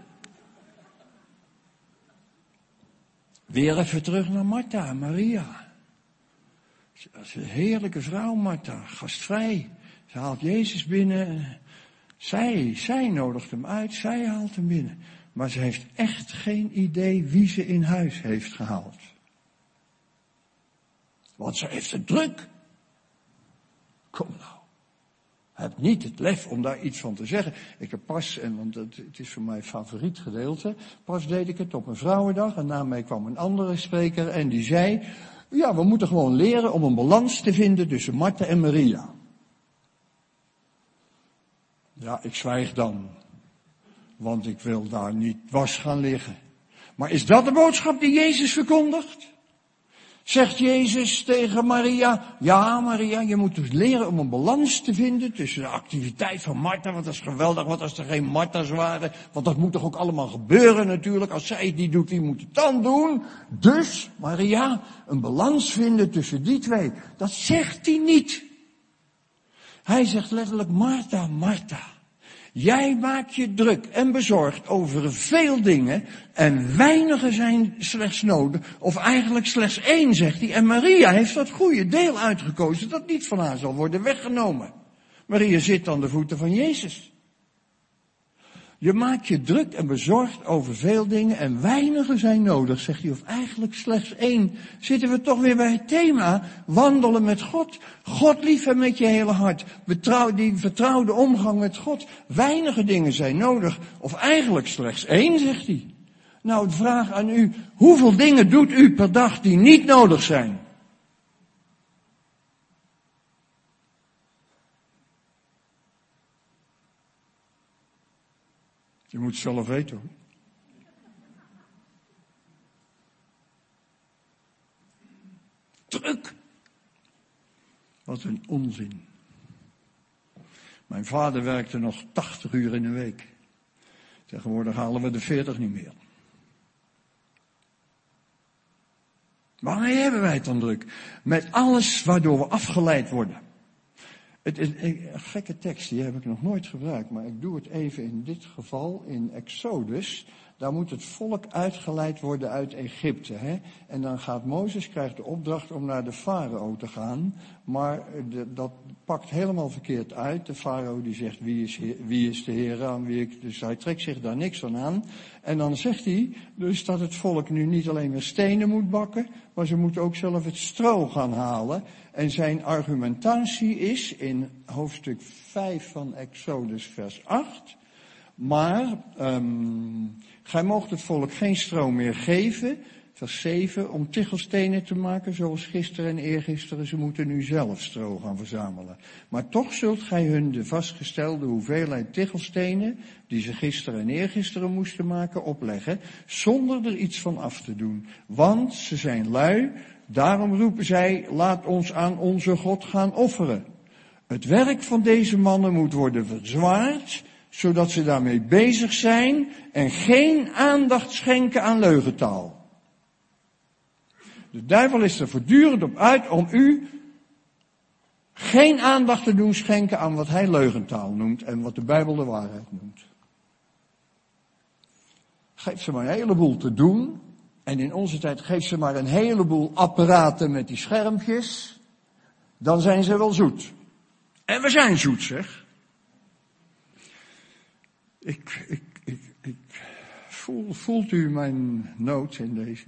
Weer even terug naar Martha, Maria. Dat is een heerlijke vrouw, Martha, gastvrij. Ze haalt Jezus binnen. Zij, zij nodigt hem uit, zij haalt hem binnen. Maar ze heeft echt geen idee wie ze in huis heeft gehaald. Want ze heeft het druk. Kom nou. Heb niet het lef om daar iets van te zeggen. Ik heb pas, en want het, is voor mij favoriet gedeelte, pas deed ik het op een vrouwendag en na mij kwam een andere spreker en die zei, ja, we moeten gewoon leren om een balans te vinden tussen Martha en Maria. Ja, ik zwijg dan want ik wil daar niet was gaan liggen. Maar is dat de boodschap die Jezus verkondigt? Zegt Jezus tegen Maria, ja Maria, je moet dus leren om een balans te vinden tussen de activiteit van Martha, want dat is geweldig, want als er geen Martha's waren, want dat moet toch ook allemaal gebeuren natuurlijk, als zij het niet doet, wie moet het dan doen? Dus, Maria, een balans vinden tussen die twee, dat zegt hij niet. Hij zegt letterlijk, Martha, Martha. Jij maakt je druk en bezorgd over veel dingen en weinige zijn slechts nodig, of eigenlijk slechts één, zegt hij. En Maria heeft dat goede deel uitgekozen dat niet van haar zal worden weggenomen. Maria zit aan de voeten van Jezus. Je maakt je druk en bezorgd over veel dingen en weinige zijn nodig, zegt hij, of eigenlijk slechts één. Zitten we toch weer bij het thema, wandelen met God. God liefhebben met je hele hart. Betrouw, die vertrouwde omgang met God. Weinige dingen zijn nodig, of eigenlijk slechts één, zegt hij. Nou, de vraag aan u, hoeveel dingen doet u per dag die niet nodig zijn? Je moet zelf weten hoor. Druk. Wat een onzin. Mijn vader werkte nog 80 uur in de week. Tegenwoordig halen we de 40 niet meer. Waarmee hebben wij het dan druk? Met alles waardoor we afgeleid worden. Het is een gekke tekst, die heb ik nog nooit gebruikt, maar ik doe het even in dit geval in Exodus. Daar moet het volk uitgeleid worden uit Egypte. Hè? En dan gaat Mozes, krijgt de opdracht om naar de farao te gaan. Maar de, dat pakt helemaal verkeerd uit. De farao die zegt, wie is, wie is de Heer aan wie ik... Dus hij trekt zich daar niks van aan. En dan zegt hij dus dat het volk nu niet alleen meer stenen moet bakken, maar ze moeten ook zelf het stro gaan halen. En zijn argumentatie is in hoofdstuk 5 van Exodus vers 8. Maar um, gij moogt het volk geen stro meer geven, vers 7, om tichelstenen te maken, zoals gisteren en eergisteren. Ze moeten nu zelf stro gaan verzamelen. Maar toch zult gij hun de vastgestelde hoeveelheid tichelstenen, die ze gisteren en eergisteren moesten maken, opleggen, zonder er iets van af te doen. Want ze zijn lui, daarom roepen zij, laat ons aan onze God gaan offeren. Het werk van deze mannen moet worden verzwaard, zodat ze daarmee bezig zijn en geen aandacht schenken aan leugentaal. De duivel is er voortdurend op uit om u geen aandacht te doen schenken aan wat hij leugentaal noemt en wat de Bijbel de waarheid noemt. Geef ze maar een heleboel te doen. En in onze tijd geef ze maar een heleboel apparaten met die schermpjes. Dan zijn ze wel zoet. En we zijn zoet, zeg. Ik, ik, ik, ik voel, voelt u mijn nood in deze?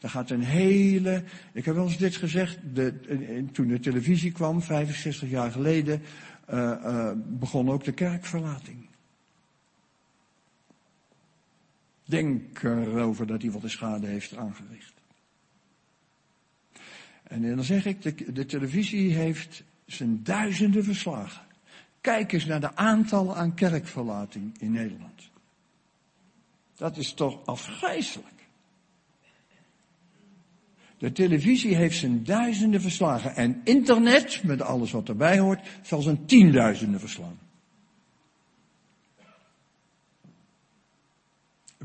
Er gaat een hele, ik heb wel eens dit gezegd, de, toen de televisie kwam, 65 jaar geleden, uh, uh, begon ook de kerkverlating. Denk erover dat hij wat de schade heeft aangericht. En dan zeg ik, de, de televisie heeft zijn duizenden verslagen. Kijk eens naar de aantallen aan kerkverlating in Nederland. Dat is toch afgrijzelijk. De televisie heeft zijn duizenden verslagen. En internet, met alles wat erbij hoort, zal zijn tienduizenden verslaan.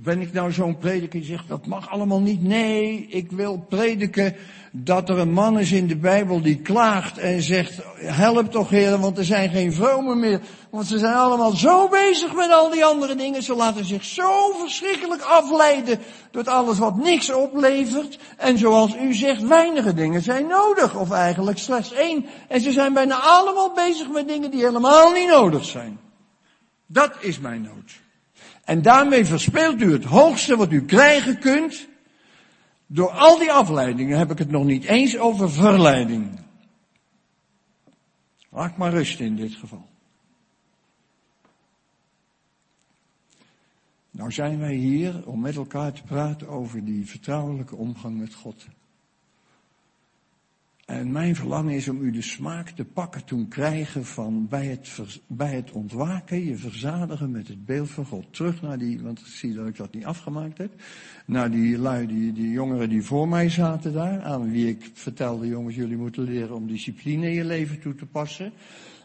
Ben ik nou zo'n prediker die zegt dat mag allemaal niet? Nee, ik wil prediken dat er een man is in de Bijbel die klaagt en zegt, help toch heren, want er zijn geen vromen meer. Want ze zijn allemaal zo bezig met al die andere dingen. Ze laten zich zo verschrikkelijk afleiden door alles wat niks oplevert. En zoals u zegt, weinige dingen zijn nodig. Of eigenlijk slechts één. En ze zijn bijna allemaal bezig met dingen die helemaal niet nodig zijn. Dat is mijn nood. En daarmee verspeelt u het hoogste wat u krijgen kunt. Door al die afleidingen heb ik het nog niet eens over verleiding. Laat maar rust in dit geval. Nou zijn wij hier om met elkaar te praten over die vertrouwelijke omgang met God. En mijn verlangen is om u de smaak te pakken toen krijgen van bij het, bij het ontwaken, je verzadigen met het beeld van God. Terug naar die, want ik zie dat ik dat niet afgemaakt heb, naar die lui, die, die jongeren die voor mij zaten daar, aan wie ik vertelde, jongens, jullie moeten leren om discipline in je leven toe te passen.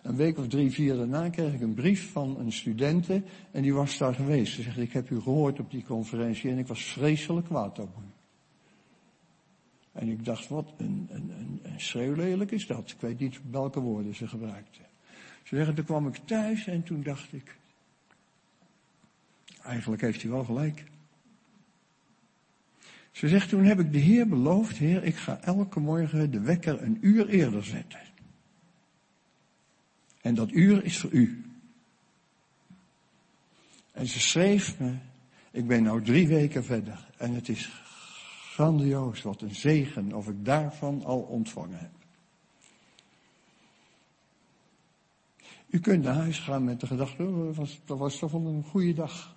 Een week of drie, vier daarna kreeg ik een brief van een studente en die was daar geweest. Ze zegt, ik heb u gehoord op die conferentie en ik was vreselijk kwaad op u. En ik dacht, wat een, een, een, een schreeuwlelijk is dat. Ik weet niet welke woorden ze gebruikte. Ze zeggen, toen kwam ik thuis en toen dacht ik, eigenlijk heeft hij wel gelijk. Ze zegt, toen heb ik de Heer beloofd, Heer, ik ga elke morgen de wekker een uur eerder zetten. En dat uur is voor u. En ze schreef me, ik ben nou drie weken verder en het is grandioos, wat een zegen of ik daarvan al ontvangen heb. U kunt naar huis gaan met de gedachte, oh, dat, was, dat toch wel een goede dag.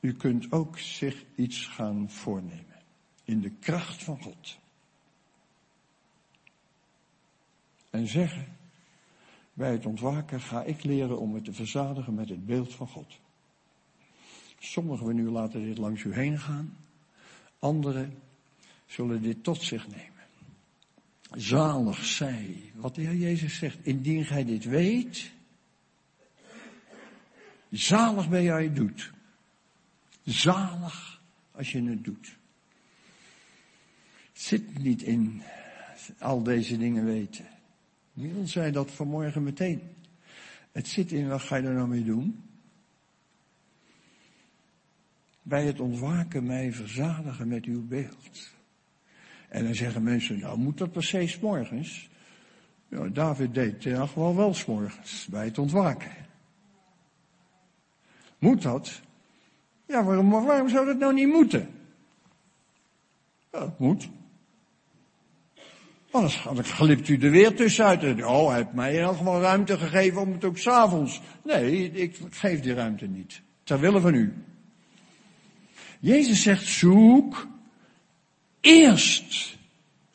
U kunt ook zich iets gaan voornemen. In de kracht van God. En zeggen, bij het ontwaken ga ik leren om me te verzadigen met het beeld van God. Sommigen van u laten dit langs u heen gaan. Anderen zullen dit tot zich nemen. Zalig zij, wat de Heer Jezus zegt, indien gij dit weet, zalig ben jij het doet. Zalig als je het doet. Het zit niet in al deze dingen weten. Miel zei dat vanmorgen meteen. Het zit in, wat ga je er nou mee doen? Bij het ontwaken mij verzadigen met uw beeld. En dan zeggen mensen, nou moet dat per se s'morgens? Ja, David deed het gewoon wel s'morgens, bij het ontwaken. Moet dat? Ja, waarom, waarom zou dat nou niet moeten? Ja, dat moet. Anders glipt u er weer tussenuit. Oh, hij heeft mij in elk geval ruimte gegeven om het ook s'avonds. Nee, ik geef die ruimte niet. Terwille van u. Jezus zegt, zoek eerst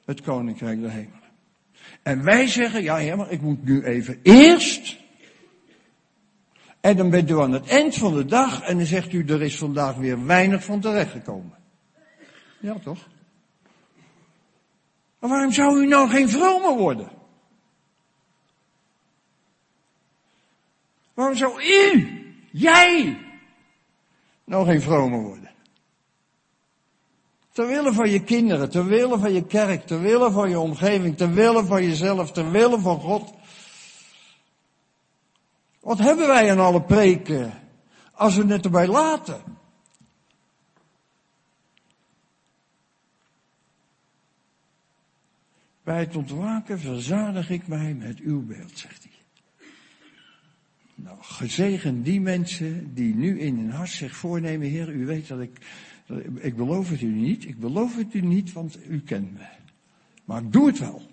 het koninkrijk der hemelen. En wij zeggen, ja, ja, maar ik moet nu even eerst. En dan bent u aan het eind van de dag en dan zegt u, er is vandaag weer weinig van terechtgekomen. Ja, toch? Maar waarom zou u nou geen vrome worden? Waarom zou u, jij, nou geen vrome worden? Terwille van je kinderen, terwille van je kerk, terwille van je omgeving, terwille van jezelf, terwille van God. Wat hebben wij aan alle preken als we het erbij laten? Bij het ontwaken verzadig ik mij met uw beeld, zegt hij. Nou, gezegen die mensen die nu in hun hart zich voornemen, Heer, u weet dat ik, ik beloof het u niet, ik beloof het u niet, want u kent me. Maar ik doe het wel.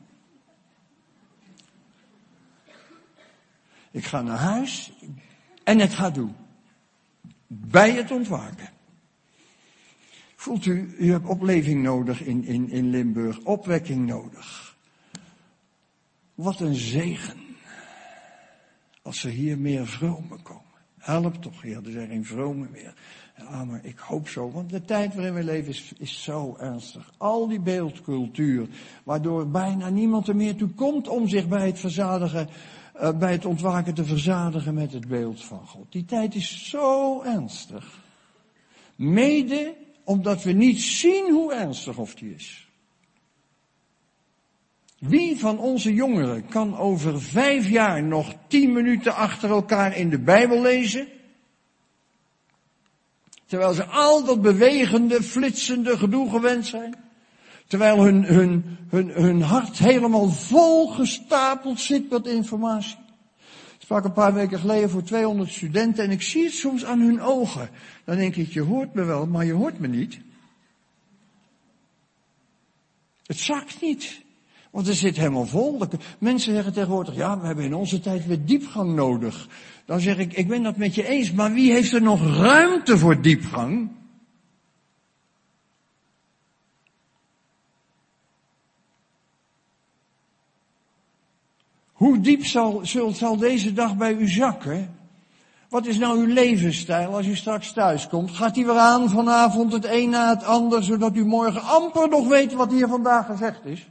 Ik ga naar huis en het gaat doen. Bij het ontwaken. Voelt u, u hebt opleving nodig in, in, in Limburg, opwekking nodig. Wat een zegen. Als er hier meer vromen komen. Help toch, Heer, er zijn geen vromen meer. Ja, maar ik hoop zo, want de tijd waarin we leven is, is zo ernstig. Al die beeldcultuur, waardoor bijna niemand er meer toe komt om zich bij het verzadigen, uh, bij het ontwaken te verzadigen met het beeld van God. Die tijd is zo ernstig. Mede omdat we niet zien hoe ernstig of die is. Wie van onze jongeren kan over vijf jaar nog tien minuten achter elkaar in de Bijbel lezen? Terwijl ze al dat bewegende, flitsende gedoe gewend zijn. Terwijl hun, hun, hun, hun hart helemaal vol gestapeld zit met informatie. Ik sprak een paar weken geleden voor 200 studenten en ik zie het soms aan hun ogen. Dan denk ik, je hoort me wel, maar je hoort me niet. Het zakt niet. Want er zit helemaal vol. Mensen zeggen tegenwoordig, ja, we hebben in onze tijd weer diepgang nodig. Dan zeg ik, ik ben dat met je eens, maar wie heeft er nog ruimte voor diepgang? Hoe diep zal, zal deze dag bij u zakken? Wat is nou uw levensstijl als u straks thuis komt? Gaat die weer aan vanavond het een na het ander, zodat u morgen amper nog weet wat hier vandaag gezegd is?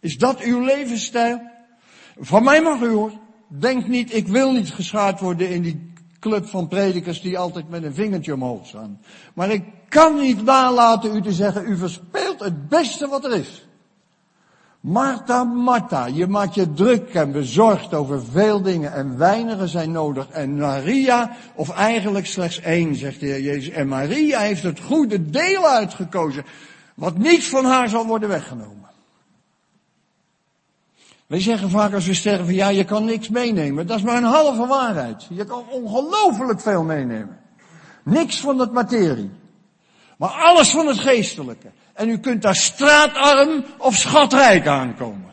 Is dat uw levensstijl? Van mij mag u hoor. Denk niet, ik wil niet geschaad worden in die club van predikers die altijd met een vingertje omhoog staan. Maar ik kan niet nalaten u te zeggen, u verspeelt het beste wat er is. Martha, Martha, je maakt je druk en bezorgd over veel dingen en weinigen zijn nodig. En Maria, of eigenlijk slechts één, zegt de Heer Jezus. En Maria heeft het goede deel uitgekozen, wat niet van haar zal worden weggenomen. Wij zeggen vaak als we sterven, ja, je kan niks meenemen. Dat is maar een halve waarheid. Je kan ongelooflijk veel meenemen. Niks van het materie. Maar alles van het geestelijke. En u kunt daar straatarm of schatrijk aankomen.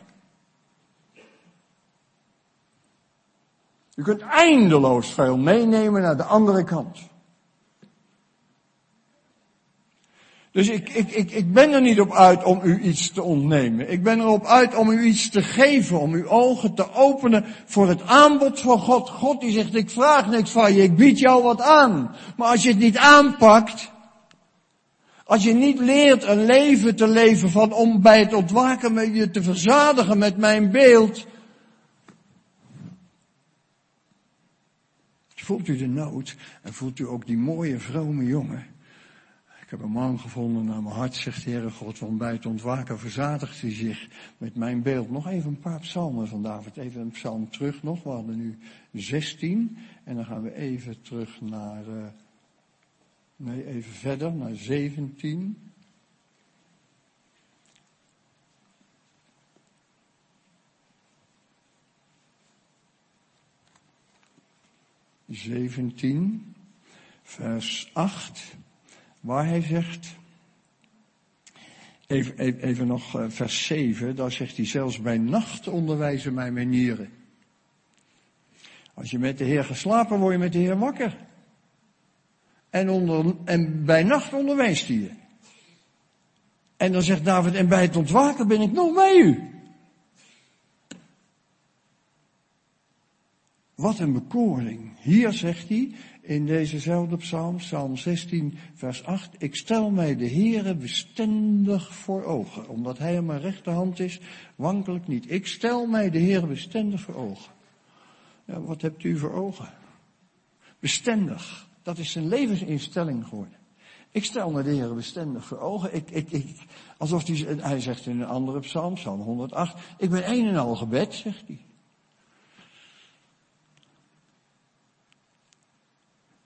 U kunt eindeloos veel meenemen naar de andere kant. Dus ik, ik, ik, ik ben er niet op uit om u iets te ontnemen. Ik ben erop uit om u iets te geven, om uw ogen te openen voor het aanbod van God. God die zegt, ik vraag niks van je, ik bied jou wat aan. Maar als je het niet aanpakt, als je niet leert een leven te leven van om bij het ontwaken met je te verzadigen met mijn beeld, voelt u de nood en voelt u ook die mooie vrome jongen Ik heb een man gevonden naar mijn hart, zegt de Heere God, want bij het ontwaken verzadigt hij zich met mijn beeld. Nog even een paar psalmen van David, even een psalm terug nog. We hadden nu 16 en dan gaan we even terug naar, uh, nee even verder, naar 17. 17, vers 8, waar hij zegt, even, even, even nog eh, vers 7, daar zegt hij zelfs bij nacht onderwijzen mij mijn nieren. Als je met de Heer geslapen, word je met de Heer wakker. En, onder, en bij nacht onderwijst hij je. En dan zegt David, en bij het ontwaken ben ik nog bij u. Wat een bekoring. Hier zegt hij in dezezelfde psalm, psalm 16, vers 8, ik stel mij de Heere bestendig voor ogen. Omdat hij aan mijn rechterhand is, wankel ik niet. Ik stel mij de Heere bestendig voor ogen. Ja, wat hebt u voor ogen? Bestendig. Dat is zijn levensinstelling geworden. Ik stel mij de Heer bestendig voor ogen. Ik, ik, ik, alsof hij, hij zegt in een andere psalm, psalm 108, ik ben een en al gebed, zegt hij.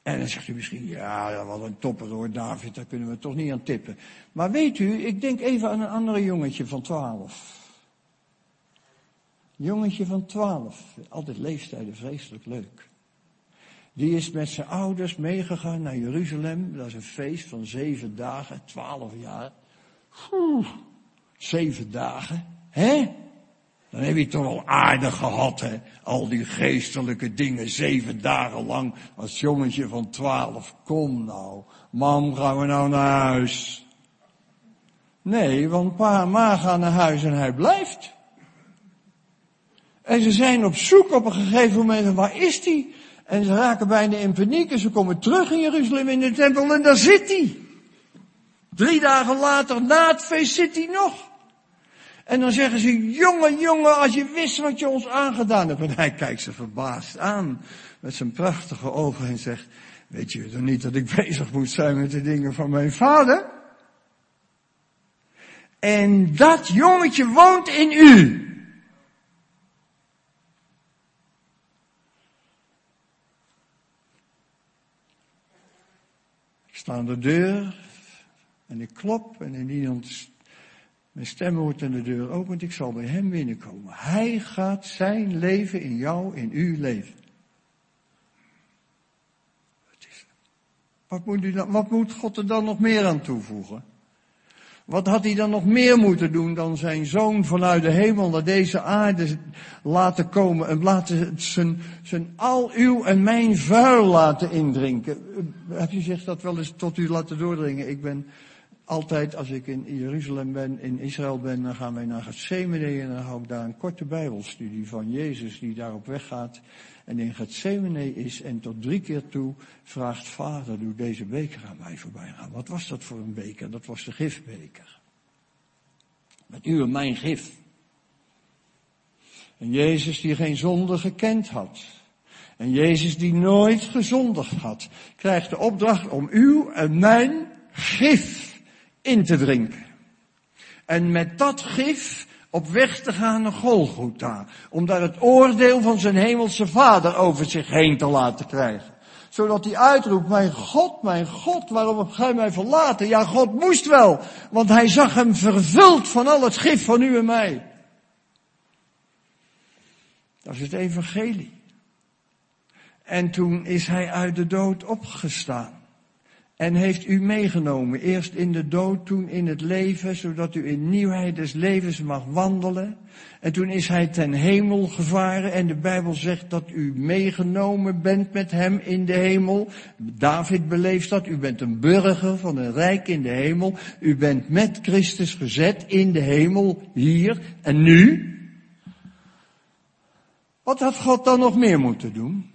En dan zegt u misschien, ja, wat een topper hoor, David, daar kunnen we toch niet aan tippen. Maar weet u, ik denk even aan een andere jongetje van twaalf. Jongetje van twaalf, altijd leeftijden vreselijk leuk. Die is met zijn ouders meegegaan naar Jeruzalem. Dat is een feest van zeven dagen, twaalf jaar. Oeh, zeven dagen, hè? Dan heb je toch wel aardig gehad, hè? Al die geestelijke dingen, zeven dagen lang, als jongetje van twaalf. Kom nou, mam, gaan we nou naar huis? Nee, want pa en ma gaan naar huis en hij blijft. En ze zijn op zoek op een gegeven moment, waar is die? En ze raken bijna in paniek en ze komen terug in Jeruzalem in de tempel en daar zit hij. Drie dagen later, na het feest, zit hij nog. En dan zeggen ze, jongen, jongen, als je wist wat je ons aangedaan hebt. En hij kijkt ze verbaasd aan met zijn prachtige ogen en zegt, weet je dan niet dat ik bezig moet zijn met de dingen van mijn vader? En dat jongetje woont in u. Ik sta aan de deur en ik klop en iemand mijn stem wordt aan de deur opent, ik zal bij hem binnenkomen. Hij gaat zijn leven in jou, in uw leven. Wat moet, u wat moet God er dan nog meer aan toevoegen? Wat had hij dan nog meer moeten doen dan zijn zoon vanuit de hemel naar deze aarde laten komen en laten zijn, zijn al uw en mijn vuil laten indrinken? Heb je zich dat wel eens tot u laten doordringen? Ik ben altijd als ik in Jeruzalem ben, in Israël ben, dan gaan wij naar Gethsemane en dan hou ik daar een korte bijbelstudie van Jezus die daar op weg gaat en in Gethsemane is en tot drie keer toe vraagt, vader, doe deze beker aan mij voorbij gaan. Wat was dat voor een beker? Dat was de gifbeker. Met u en mijn gif. En Jezus die geen zonde gekend had. En Jezus die nooit gezondigd had, krijgt de opdracht om uw en mijn gif in te drinken. En met dat gif op weg te gaan naar Golgotha. Om daar het oordeel van zijn hemelse vader over zich heen te laten krijgen. Zodat hij uitroept, mijn God, mijn God, waarom heb gij mij verlaten? Ja, God moest wel, want hij zag hem vervuld van al het gif van u en mij. Dat is het evangelie. En toen is hij uit de dood opgestaan en heeft u meegenomen. Eerst in de dood, toen in het leven, zodat u in nieuwheid des levens mag wandelen. En toen is hij ten hemel gevaren en de Bijbel zegt dat u meegenomen bent met hem in de hemel. David beleeft dat. U bent een burger van een rijk in de hemel. U bent met Christus gezet in de hemel hier en nu. Wat had God dan nog meer moeten doen?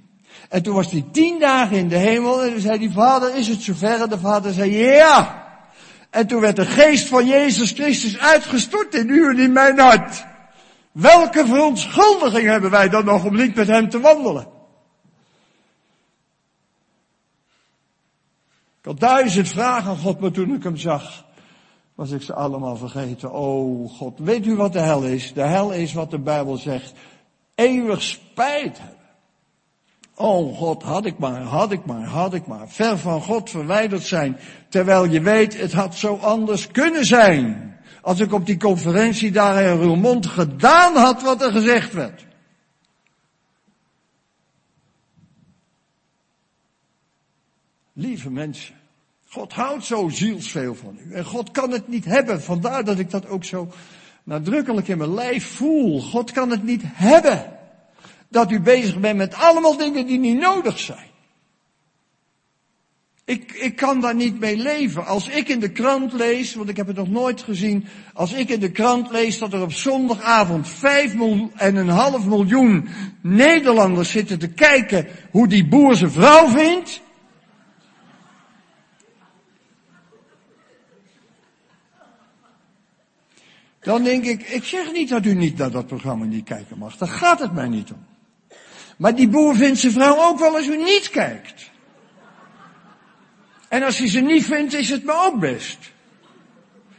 En toen was hij tien dagen in de hemel en toen zei die vader, is het zover? de vader zei, ja. En toen werd de geest van Jezus Christus uitgestort in u en in mijn hart. Welke verontschuldiging hebben wij dan nog om niet met hem te wandelen? Ik had duizend vragen aan God, maar toen ik hem zag, was ik ze allemaal vergeten. Oh God, weet u wat de hel is? De hel is wat de Bijbel zegt. Eeuwig spijt. Oh God, had ik maar, had ik maar, had ik maar. Ver van God verwijderd zijn. Terwijl je weet, het had zo anders kunnen zijn. Als ik op die conferentie daar in Roermond gedaan had wat er gezegd werd. Lieve mensen, God houdt zo zielsveel van u. En God kan het niet hebben. Vandaar dat ik dat ook zo nadrukkelijk in mijn lijf voel. God kan het niet hebben. Dat u bezig bent met allemaal dingen die niet nodig zijn. Ik, ik kan daar niet mee leven. Als ik in de krant lees, want ik heb het nog nooit gezien, als ik in de krant lees dat er op zondagavond vijf en een half miljoen Nederlanders zitten te kijken hoe die boer zijn vrouw vindt, Dan denk ik, ik zeg niet dat u niet naar dat programma niet kijken mag. Daar gaat het mij niet om. Maar die boer vindt zijn vrouw ook wel als u niet kijkt. En als hij ze niet vindt, is het me ook best.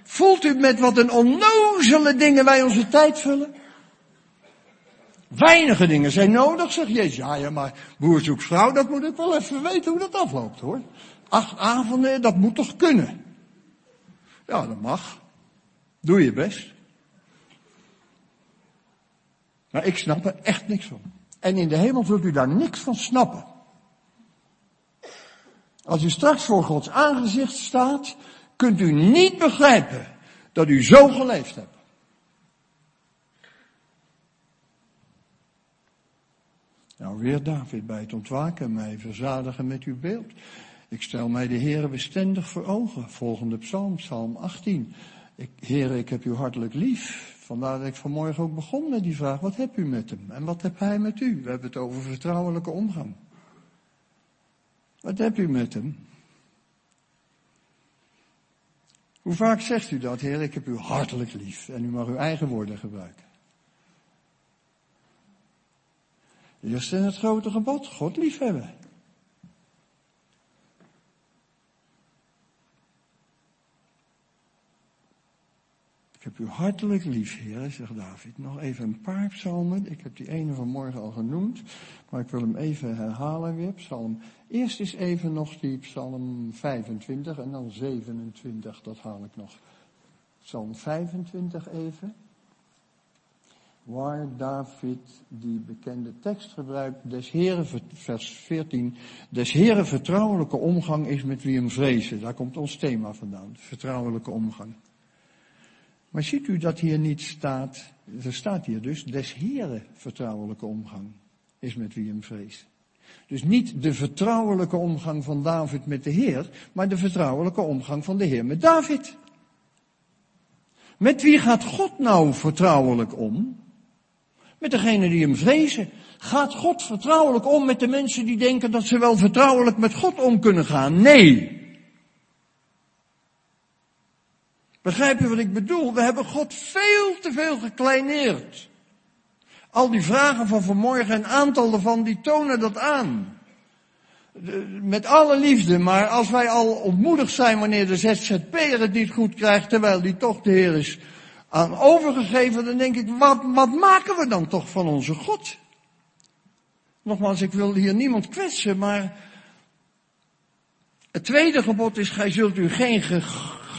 Voelt u met wat een onnozele dingen wij onze tijd vullen? Weinige dingen zijn nodig, zegt Jezus. Ja, ja, maar boer zoekt vrouw, dat moet ik wel even weten hoe dat afloopt hoor. Acht avonden, dat moet toch kunnen? Ja, dat mag. Doe je best. Maar ik snap er echt niks van. En in de hemel zult u daar niks van snappen. Als u straks voor Gods aangezicht staat, kunt u niet begrijpen dat u zo geleefd hebt. Nou, weer David bij het ontwaken, mij verzadigen met uw beeld. Ik stel mij de Heere bestendig voor ogen. Volgende psalm, psalm 18. Heer, ik heb u hartelijk lief. Vandaar dat ik vanmorgen ook begon met die vraag, wat hebt u met hem? En wat hebt hij met u? We hebben het over vertrouwelijke omgang. Wat hebt u met hem? Hoe vaak zegt u dat, Heer, ik heb u hartelijk lief. En u mag uw eigen woorden gebruiken. Eerst in het grote gebod, God liefhebben. Ik heb u hartelijk lief, Heer, zegt David. Nog even een paar psalmen. Ik heb die ene vanmorgen al genoemd, maar ik wil hem even herhalen weer. Psalm. Eerst is even nog die psalm 25 en dan 27, dat haal ik nog. Psalm 25 even. Waar David die bekende tekst gebruikt, des Heren, vers 14, des Heren vertrouwelijke omgang is met wie hem vrezen. Daar komt ons thema vandaan, vertrouwelijke omgang. Maar ziet u dat hier niet staat, er staat hier dus, des Heren vertrouwelijke omgang is met wie hem vreest. Dus niet de vertrouwelijke omgang van David met de Heer, maar de vertrouwelijke omgang van de Heer met David. Met wie gaat God nou vertrouwelijk om? Met degene die hem vrezen. Gaat God vertrouwelijk om met de mensen die denken dat ze wel vertrouwelijk met God om kunnen gaan? Nee. Begrijp je wat ik bedoel? We hebben God veel te veel gekleineerd. Al die vragen van vanmorgen, een aantal daarvan, die tonen dat aan. met alle liefde, maar als wij al ontmoedigd zijn wanneer de ZZP'er het niet goed krijgt, terwijl die toch de Heer is aan overgegeven, dan denk ik, wat, wat maken we dan toch van onze God? Nogmaals, ik wil hier niemand kwetsen, maar het tweede gebod is, gij zult u geen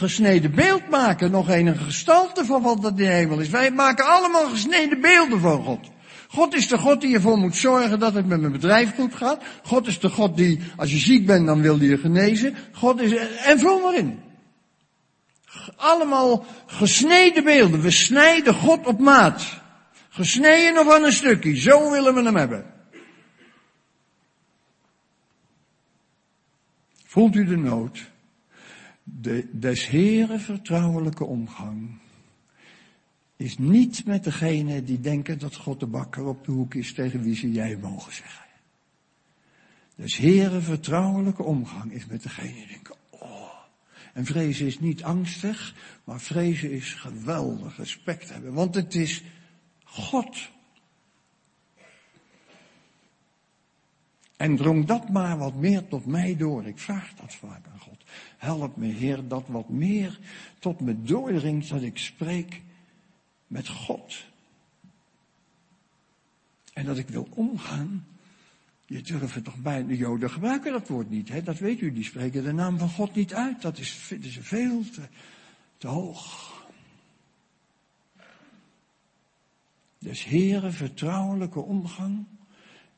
gesneden beeld maken, nog een gestalte van wat dat in de hemel is. Wij maken allemaal gesneden beelden van God. God is de God die ervoor moet zorgen dat het met mijn bedrijf goed gaat. God is de God die, als je ziek bent, dan wil die je genezen. God is, en vul maar in. Allemaal gesneden beelden. We snijden God op maat. Gesneden of aan een stukje. Zo willen we hem hebben. Voelt u de nood? De, des Heren vertrouwelijke omgang is niet met degene die denken dat God de bakker op de hoek is tegen wie ze jij mogen zeggen. Des Heren vertrouwelijke omgang is met degene die denken, oh. En vrezen is niet angstig, maar vrezen is geweldig respect hebben. Want het is God En drong dat maar wat meer tot mij door. Ik vraag dat vaak. Help me, Heer, dat wat meer tot me doordringt dat ik spreek met God. En dat ik wil omgaan. Je durft toch bij de Joden gebruiken dat woord niet, hè? dat weet u, die spreken de naam van God niet uit. Dat is, vinden ze veel te, te hoog. Dus heren, vertrouwelijke omgang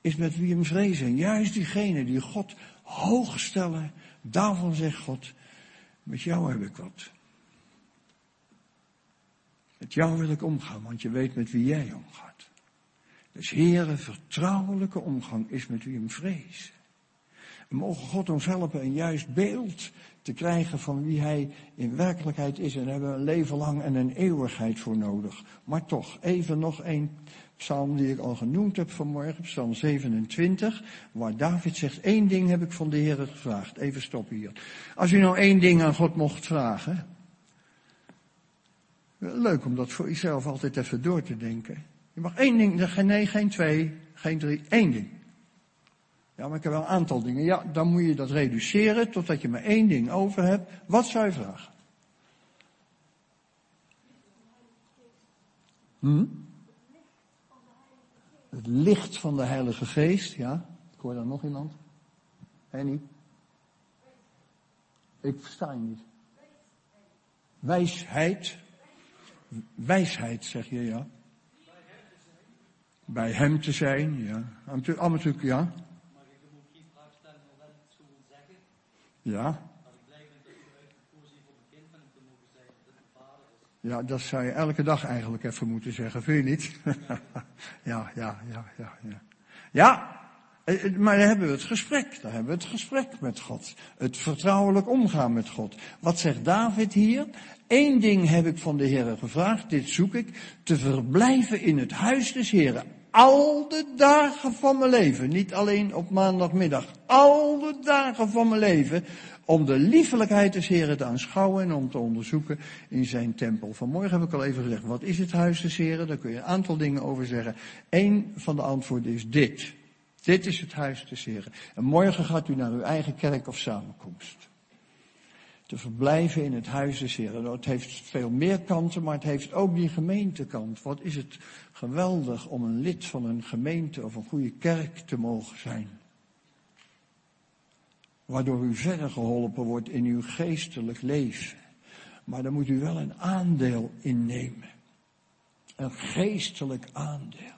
is met wie hem vrezen. Juist diegenen die God hoog stellen, daarvan zegt God, met jou heb ik wat. Met jou wil ik omgaan, want je weet met wie jij omgaat. Dus heren, vertrouwelijke omgang is met wie hem vrezen. We mogen God ons helpen een juist beeld te krijgen van wie hij in werkelijkheid is. En daar hebben we een leven lang en een eeuwigheid voor nodig. Maar toch, even nog één psalm die ik al genoemd heb vanmorgen, psalm 27, waar David zegt, één ding heb ik van de Heer gevraagd. Even stoppen hier. Als u nou één ding aan God mocht vragen, leuk om dat voor uzelf altijd even door te denken. Je mag één ding nee, geen twee, geen drie, één ding. Ja, maar ik heb wel een aantal dingen. Ja, dan moet je dat reduceren totdat je maar één ding over hebt. Wat zou je vragen? Hm? Het licht van de Heilige Geest, ja. Ik hoor daar nog iemand. Henny? Ik versta je niet. Wijsheid. Wijsheid, zeg je, ja. Bij hem te zijn, ja. Allemaal natuurlijk, ja. Ja. Ja, dat zou je elke dag eigenlijk even moeten zeggen, vind je niet? ja, ja, ja, ja, ja. Ja, eh, eh, maar dan hebben we het gesprek. Dan hebben we het gesprek met God. Het vertrouwelijk omgaan met God. Wat zegt David hier? Eén ding heb ik van de Heer gevraagd, dit zoek ik, te verblijven in het huis des Heren. Al de dagen van mijn leven, niet alleen op maandagmiddag, al de dagen van mijn leven, om de liefelijkheid des Heren te aanschouwen en om te onderzoeken in zijn tempel. Vanmorgen heb ik al even gezegd, wat is het huis des Heren? Daar kun je een aantal dingen over zeggen. Eén van de antwoorden is dit. Dit is het huis des Heren. En morgen gaat u naar uw eigen kerk of samenkomst te verblijven in het huis des Heren. Nou, het heeft veel meer kanten, maar het heeft ook die gemeentekant. Wat is het geweldig om een lid van een gemeente of een goede kerk te mogen zijn. Waardoor u verder geholpen wordt in uw geestelijk leven. Maar daar moet u wel een aandeel in nemen. Een geestelijk aandeel.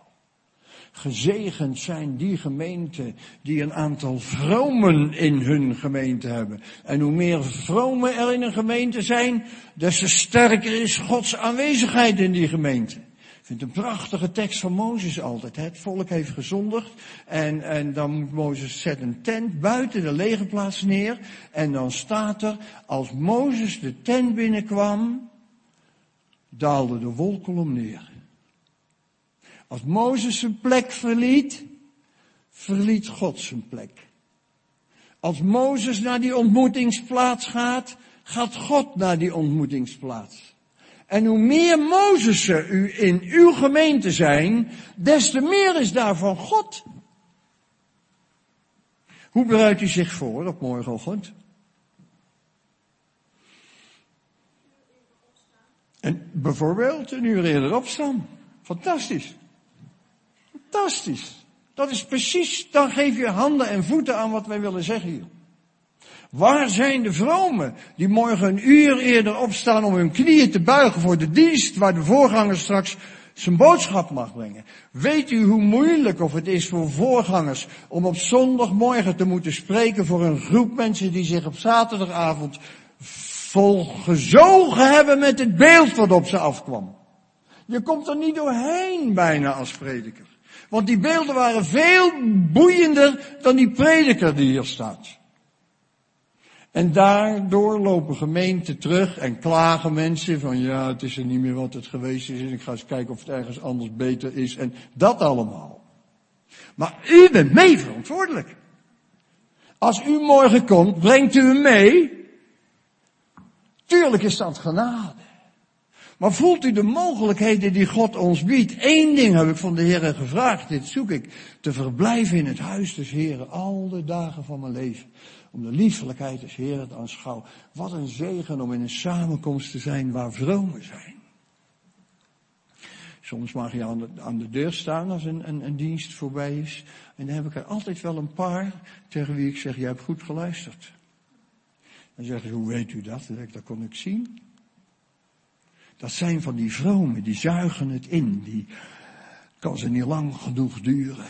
Gezegend zijn die gemeenten die een aantal vromen in hun gemeente hebben. En hoe meer vromen er in een gemeente zijn, des te sterker is Gods aanwezigheid in die gemeente. Vind een prachtige tekst van Mozes altijd. Het volk heeft gezondigd en, en dan moet Mozes zet een tent buiten de legerplaats neer. En dan staat er, als Mozes de tent binnenkwam, daalde de wolkolom neer. Als Mozes zijn plek verliet, verliet God zijn plek. Als Mozes naar die ontmoetingsplaats gaat, gaat God naar die ontmoetingsplaats. En hoe meer Mozessen u in uw gemeente zijn, des te meer is daar van God. Hoe bereidt u zich voor op morgenochtend? En bijvoorbeeld een uur eerder opstaan. Fantastisch. Fantastisch. Dat is precies, dan geef je handen en voeten aan wat wij willen zeggen hier. Waar zijn de vromen die morgen een uur eerder opstaan om hun knieën te buigen voor de dienst waar de voorganger straks zijn boodschap mag brengen? Weet u hoe moeilijk of het is voor voorgangers om op zondagmorgen te moeten spreken voor een groep mensen die zich op zaterdagavond volgezogen hebben met het beeld wat op ze afkwam? Je komt er niet doorheen bijna als prediker. Want die beelden waren veel boeiender dan die prediker die hier staat. En daardoor lopen gemeenten terug en klagen mensen van ja, het is er niet meer wat het geweest is en ik ga eens kijken of het ergens anders beter is en dat allemaal. Maar u bent mee verantwoordelijk. Als u morgen komt, brengt u hem mee. Tuurlijk is dat genade. Maar voelt u de mogelijkheden die God ons biedt? Eén ding heb ik van de Heer gevraagd, dit zoek ik, te verblijven in het huis des Heeren al de dagen van mijn leven. Om de liefelijkheid des Heeren te aanschouwen. Wat een zegen om in een samenkomst te zijn waar vromen zijn. Soms mag je aan de, aan de deur staan als een, een, dienst voorbij is. En dan heb ik er altijd wel een paar tegen wie ik zeg, jij hebt goed geluisterd. Dan zeggen ze, hoe weet u dat? Dan zeg ik, dat kon ik zien. Dat zijn van die vromen, die zuigen het in. Die kan ze niet lang genoeg duren.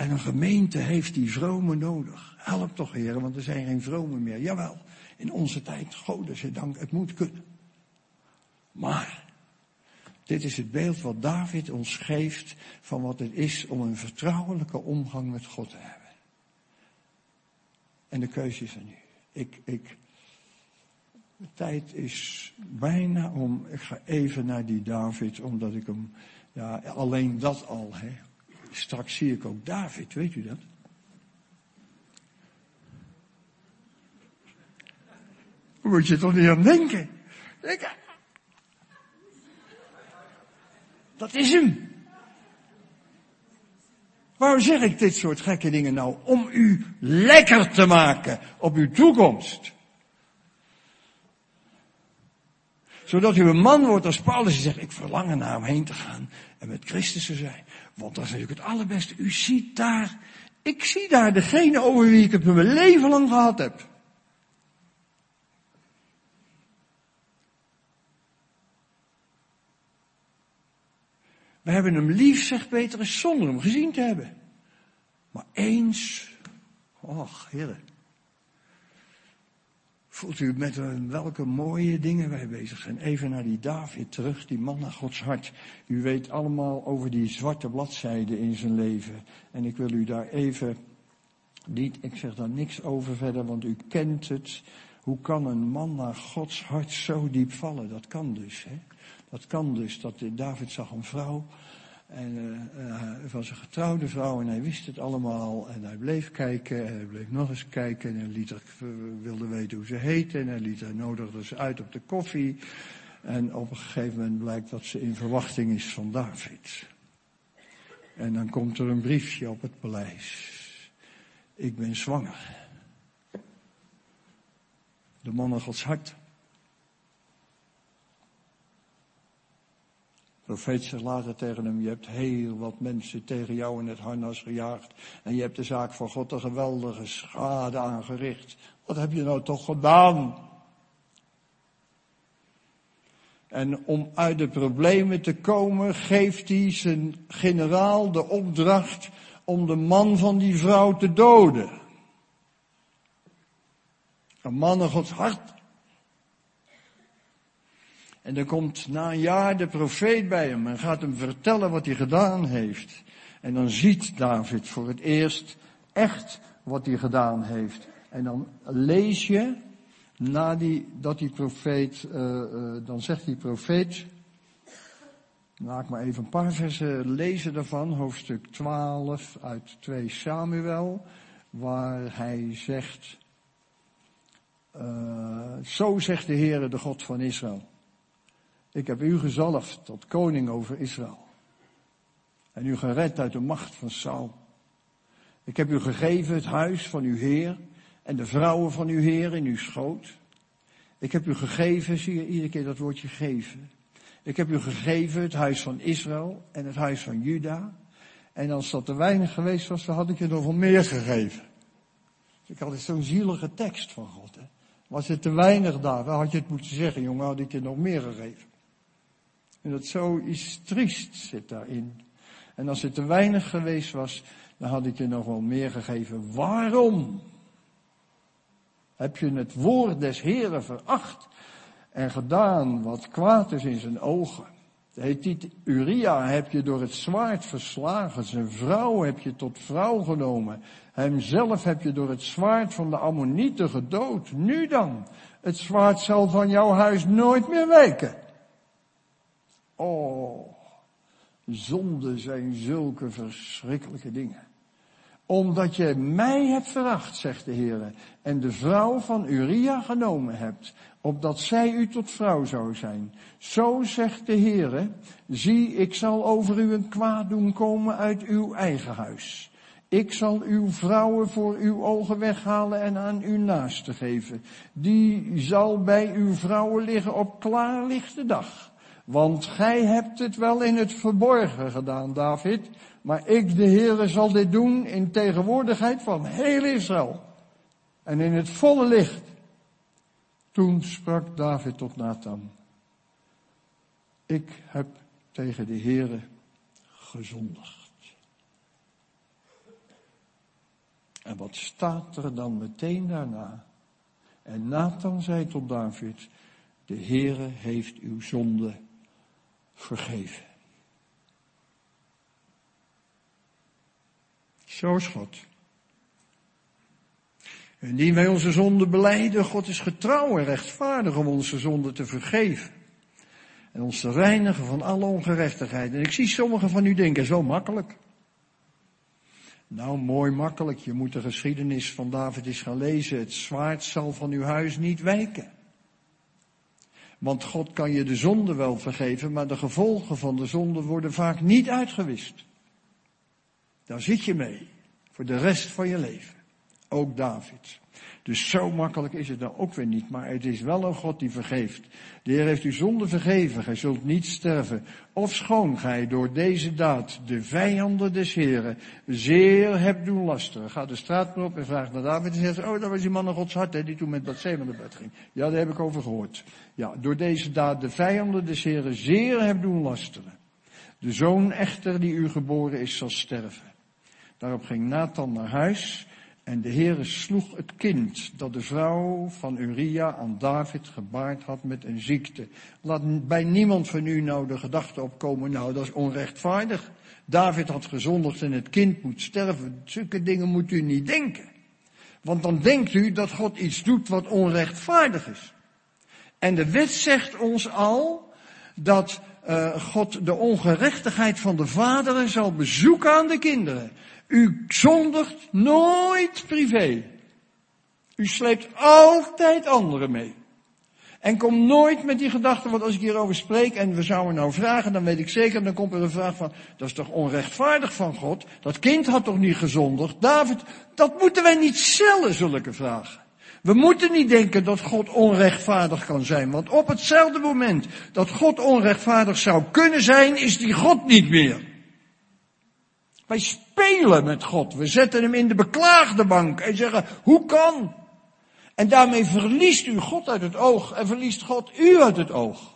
En een gemeente heeft die vromen nodig. Help toch, heren, want er zijn geen vromen meer. Jawel, in onze tijd, God dank, het moet kunnen. Maar, dit is het beeld wat David ons geeft van wat het is om een vertrouwelijke omgang met God te hebben. En de keuze is er nu. Ik, ik, de tijd is bijna om, ik ga even naar die David, omdat ik hem, ja, alleen dat al, hè. Straks zie ik ook David, weet u dat? Moet je toch niet aan denken? Dat is hem. Waarom zeg ik dit soort gekke dingen nou? Om u lekker te maken op uw toekomst. Zodat u een man wordt als Paulus die zegt, ik verlang naar hem heen te gaan en met Christus te zijn. Want dat is natuurlijk het allerbeste. U ziet daar, ik zie daar degene over wie ik het mijn leven lang gehad heb. We hebben hem lief, zegt Petrus, zonder hem gezien te hebben. Maar eens, och, heren. Voelt u met welke mooie dingen wij bezig zijn? Even naar die David terug, die man naar Gods hart. U weet allemaal over die zwarte bladzijde in zijn leven. En ik wil u daar even niet, ik zeg daar niks over verder, want u kent het. Hoe kan een man naar Gods hart zo diep vallen? Dat kan dus, hè? Dat kan dus. Dat David zag een vrouw. En uh, was een getrouwde vrouw en hij wist het allemaal. En hij bleef kijken en hij bleef nog eens kijken. En hij liet er, wilde weten hoe ze heette. En hij liet nodigde ze uit op de koffie. En op een gegeven moment blijkt dat ze in verwachting is van David. En dan komt er een briefje op het paleis. Ik ben zwanger. De man Gods hart. Profeet zegt later tegen hem, je hebt heel wat mensen tegen jou in het harnas gejaagd. En je hebt de zaak van God een geweldige schade aangericht. Wat heb je nou toch gedaan? En om uit de problemen te komen, geeft hij zijn generaal de opdracht om de man van die vrouw te doden. Een man Gods hart en dan komt na een jaar de profeet bij hem en gaat hem vertellen wat hij gedaan heeft. En dan ziet David voor het eerst echt wat hij gedaan heeft. En dan lees je, na die, dat die profeet, uh, uh, dan zegt die profeet, laat ik maar even een paar versen lezen daarvan, hoofdstuk 12 uit 2 Samuel, waar hij zegt, uh, zo zegt de Heere, de God van Israël. Ik heb u gezalfd tot koning over Israël. En u gered uit de macht van Saul. Ik heb u gegeven het huis van uw Heer en de vrouwen van uw Heer in uw schoot. Ik heb u gegeven, zie je iedere keer dat woordje geven. Ik heb u gegeven het huis van Israël en het huis van Juda. En als dat te weinig geweest was, dan had ik je nog wel meer gegeven. Ik had zo'n zielige tekst van God. Hè. Was het te weinig daar, dan had je het moeten zeggen, jongen, had ik je nog meer gegeven. En dat zoiets triest zit daarin. En als het te weinig geweest was, dan had ik je nog wel meer gegeven. Waarom? Heb je het woord des Heren veracht en gedaan wat kwaad is in zijn ogen? De Hethiet Uria heb je door het zwaard verslagen. Zijn vrouw heb je tot vrouw genomen. Hemzelf heb je door het zwaard van de Ammonieten gedood. Nu dan, het zwaard zal van jouw huis nooit meer wijken. Oh, zonde zijn zulke verschrikkelijke dingen. omdat je mij hebt veracht, zegt de Heer, en de vrouw van Uria genomen hebt, opdat zij u tot vrouw zou zijn. Zo zegt de Heer, zie, ik zal over u een kwaad doen komen uit uw eigen huis. Ik zal uw vrouwen voor uw ogen weghalen en aan uw naaste geven. Die zal bij uw vrouwen liggen op klaarlichte dag. Want gij hebt het wel in het verborgen gedaan, David. Maar ik, de Heere, zal dit doen in tegenwoordigheid van heel Israël. En in het volle licht. Toen sprak David tot Nathan. Ik heb tegen de Heere gezondigd. En wat staat er dan meteen daarna? En Nathan zei tot David, de Heere heeft uw zonde vergeven. Zo is God. Indien wij onze zonde beleiden, God is getrouw en rechtvaardig om onze zonde te vergeven. En ons te reinigen van alle ongerechtigheid. En ik zie sommigen van u denken, zo makkelijk. Nou, mooi makkelijk. Je moet de geschiedenis van David eens gaan lezen. Het zwaard zal van uw huis niet wijken. Want God kan je de zonde wel vergeven, maar de gevolgen van de zonde worden vaak niet uitgewist. Daar zit je mee. Voor de rest van je leven. Ook David. Dus zo makkelijk is het dan ook weer niet. Maar het is wel een God die vergeeft. De Heer heeft u zonde vergeven. Gij zult niet sterven. Of schoon gij door deze daad de vijanden des Heren zeer hebt doen lasteren. Ga de straat maar op en vraag naar David en zegt, oh, dat was die man een Gods hart, hè, die toen met Bathseba naar bed ging. Ja, daar heb ik over gehoord. Ja, door deze daad de vijanden des Heren zeer hebt doen lasteren. De zoon echter die u geboren is, zal sterven. Daarop ging Nathan naar huis en de Heere sloeg het kind dat de vrouw van Uria aan David gebaard had met een ziekte. Laat bij niemand van u nou de gedachte opkomen, nou dat is onrechtvaardig. David had gezondigd en het kind moet sterven. Zulke dingen moet u niet denken. Want dan denkt u dat God iets doet wat onrechtvaardig is. En de wet zegt ons al dat uh, God de ongerechtigheid van de vaderen zal bezoeken aan de kinderen. U zondigt nooit privé. U sleept altijd anderen mee. En kom nooit met die gedachte, want als ik hierover spreek en we zouden nou vragen, dan weet ik zeker, dan komt er een vraag van, dat is toch onrechtvaardig van God? Dat kind had toch niet gezondigd? David, dat moeten wij niet stellen, zulke vragen. We moeten niet denken dat God onrechtvaardig kan zijn, want op hetzelfde moment dat God onrechtvaardig zou kunnen zijn, is die God niet meer. Wij spelen met God. We zetten hem in de beklaagde bank en zeggen, hoe kan? En daarmee verliest u God uit het oog en verliest God u uit het oog.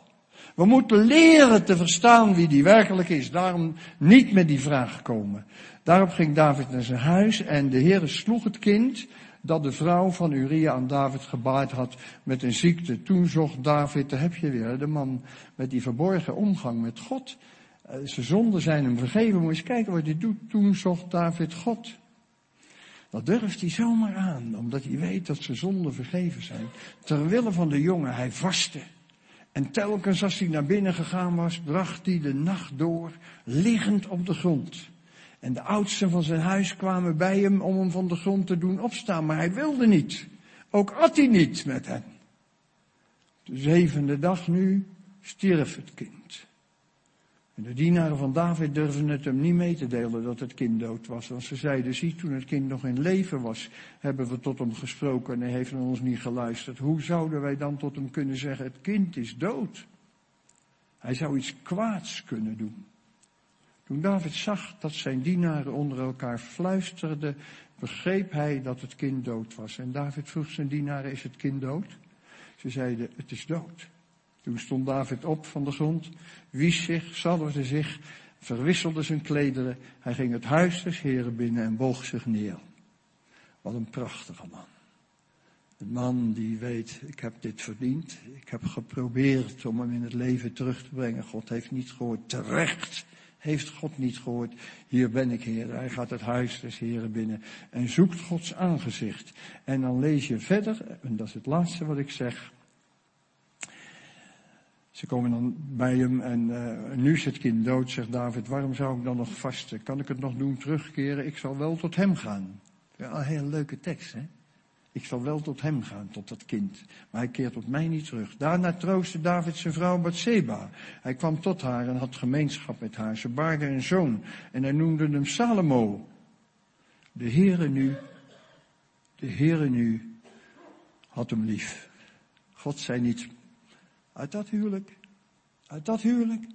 We moeten leren te verstaan wie die werkelijk is. Daarom niet met die vraag komen. Daarop ging David naar zijn huis en de Heer sloeg het kind dat de vrouw van Uria aan David gebaard had met een ziekte. Toen zocht David, daar heb je weer, de man met die verborgen omgang met God. Uh, zijn zonden zijn hem vergeven. Moet je eens kijken wat hij doet. Toen zocht David God. Dat durft hij zomaar aan, omdat hij weet dat zijn zonden vergeven zijn. Terwille van de jongen, hij vastte. En telkens als hij naar binnen gegaan was, bracht hij de nacht door, liggend op de grond. En de oudsten van zijn huis kwamen bij hem om hem van de grond te doen opstaan, maar hij wilde niet. Ook at hij niet met hen. De zevende dag nu stierf het kind. En de dienaren van David durfden het hem niet mee te delen dat het kind dood was. Want ze zeiden, zie, toen het kind nog in leven was, hebben we tot hem gesproken en hij heeft naar ons niet geluisterd. Hoe zouden wij dan tot hem kunnen zeggen, het kind is dood? Hij zou iets kwaads kunnen doen. Toen David zag dat zijn dienaren onder elkaar fluisterden, begreep hij dat het kind dood was. En David vroeg zijn dienaren, is het kind dood? Ze zeiden, het is dood. Toen stond David op van de grond, wies zich, zalfde zich, verwisselde zijn klederen. Hij ging het huis des heren binnen en boog zich neer. Wat een prachtige man. Een man die weet, ik heb dit verdiend. Ik heb geprobeerd om hem in het leven terug te brengen. God heeft niet gehoord. Terecht heeft God niet gehoord. Hier ben ik, Heer. Hij gaat het huis des Heren binnen en zoekt Gods aangezicht. En dan lees je verder, en dat is het laatste wat ik zeg. Ze komen dan bij hem en uh, nu is het kind dood, zegt David. Waarom zou ik dan nog vasten? Kan ik het nog doen, terugkeren? Ik zal wel tot hem gaan. Ja, een hele leuke tekst, hè? Ik zal wel tot hem gaan, tot dat kind. Maar hij keert tot mij niet terug. Daarna troostte David zijn vrouw Bathseba. Hij kwam tot haar en had gemeenschap met haar. Ze baarde een zoon en hij noemde hem Salomo. De Heere nu, de Heere nu had hem lief. God zei niet, uit dat huwelijk, uit dat huwelijk.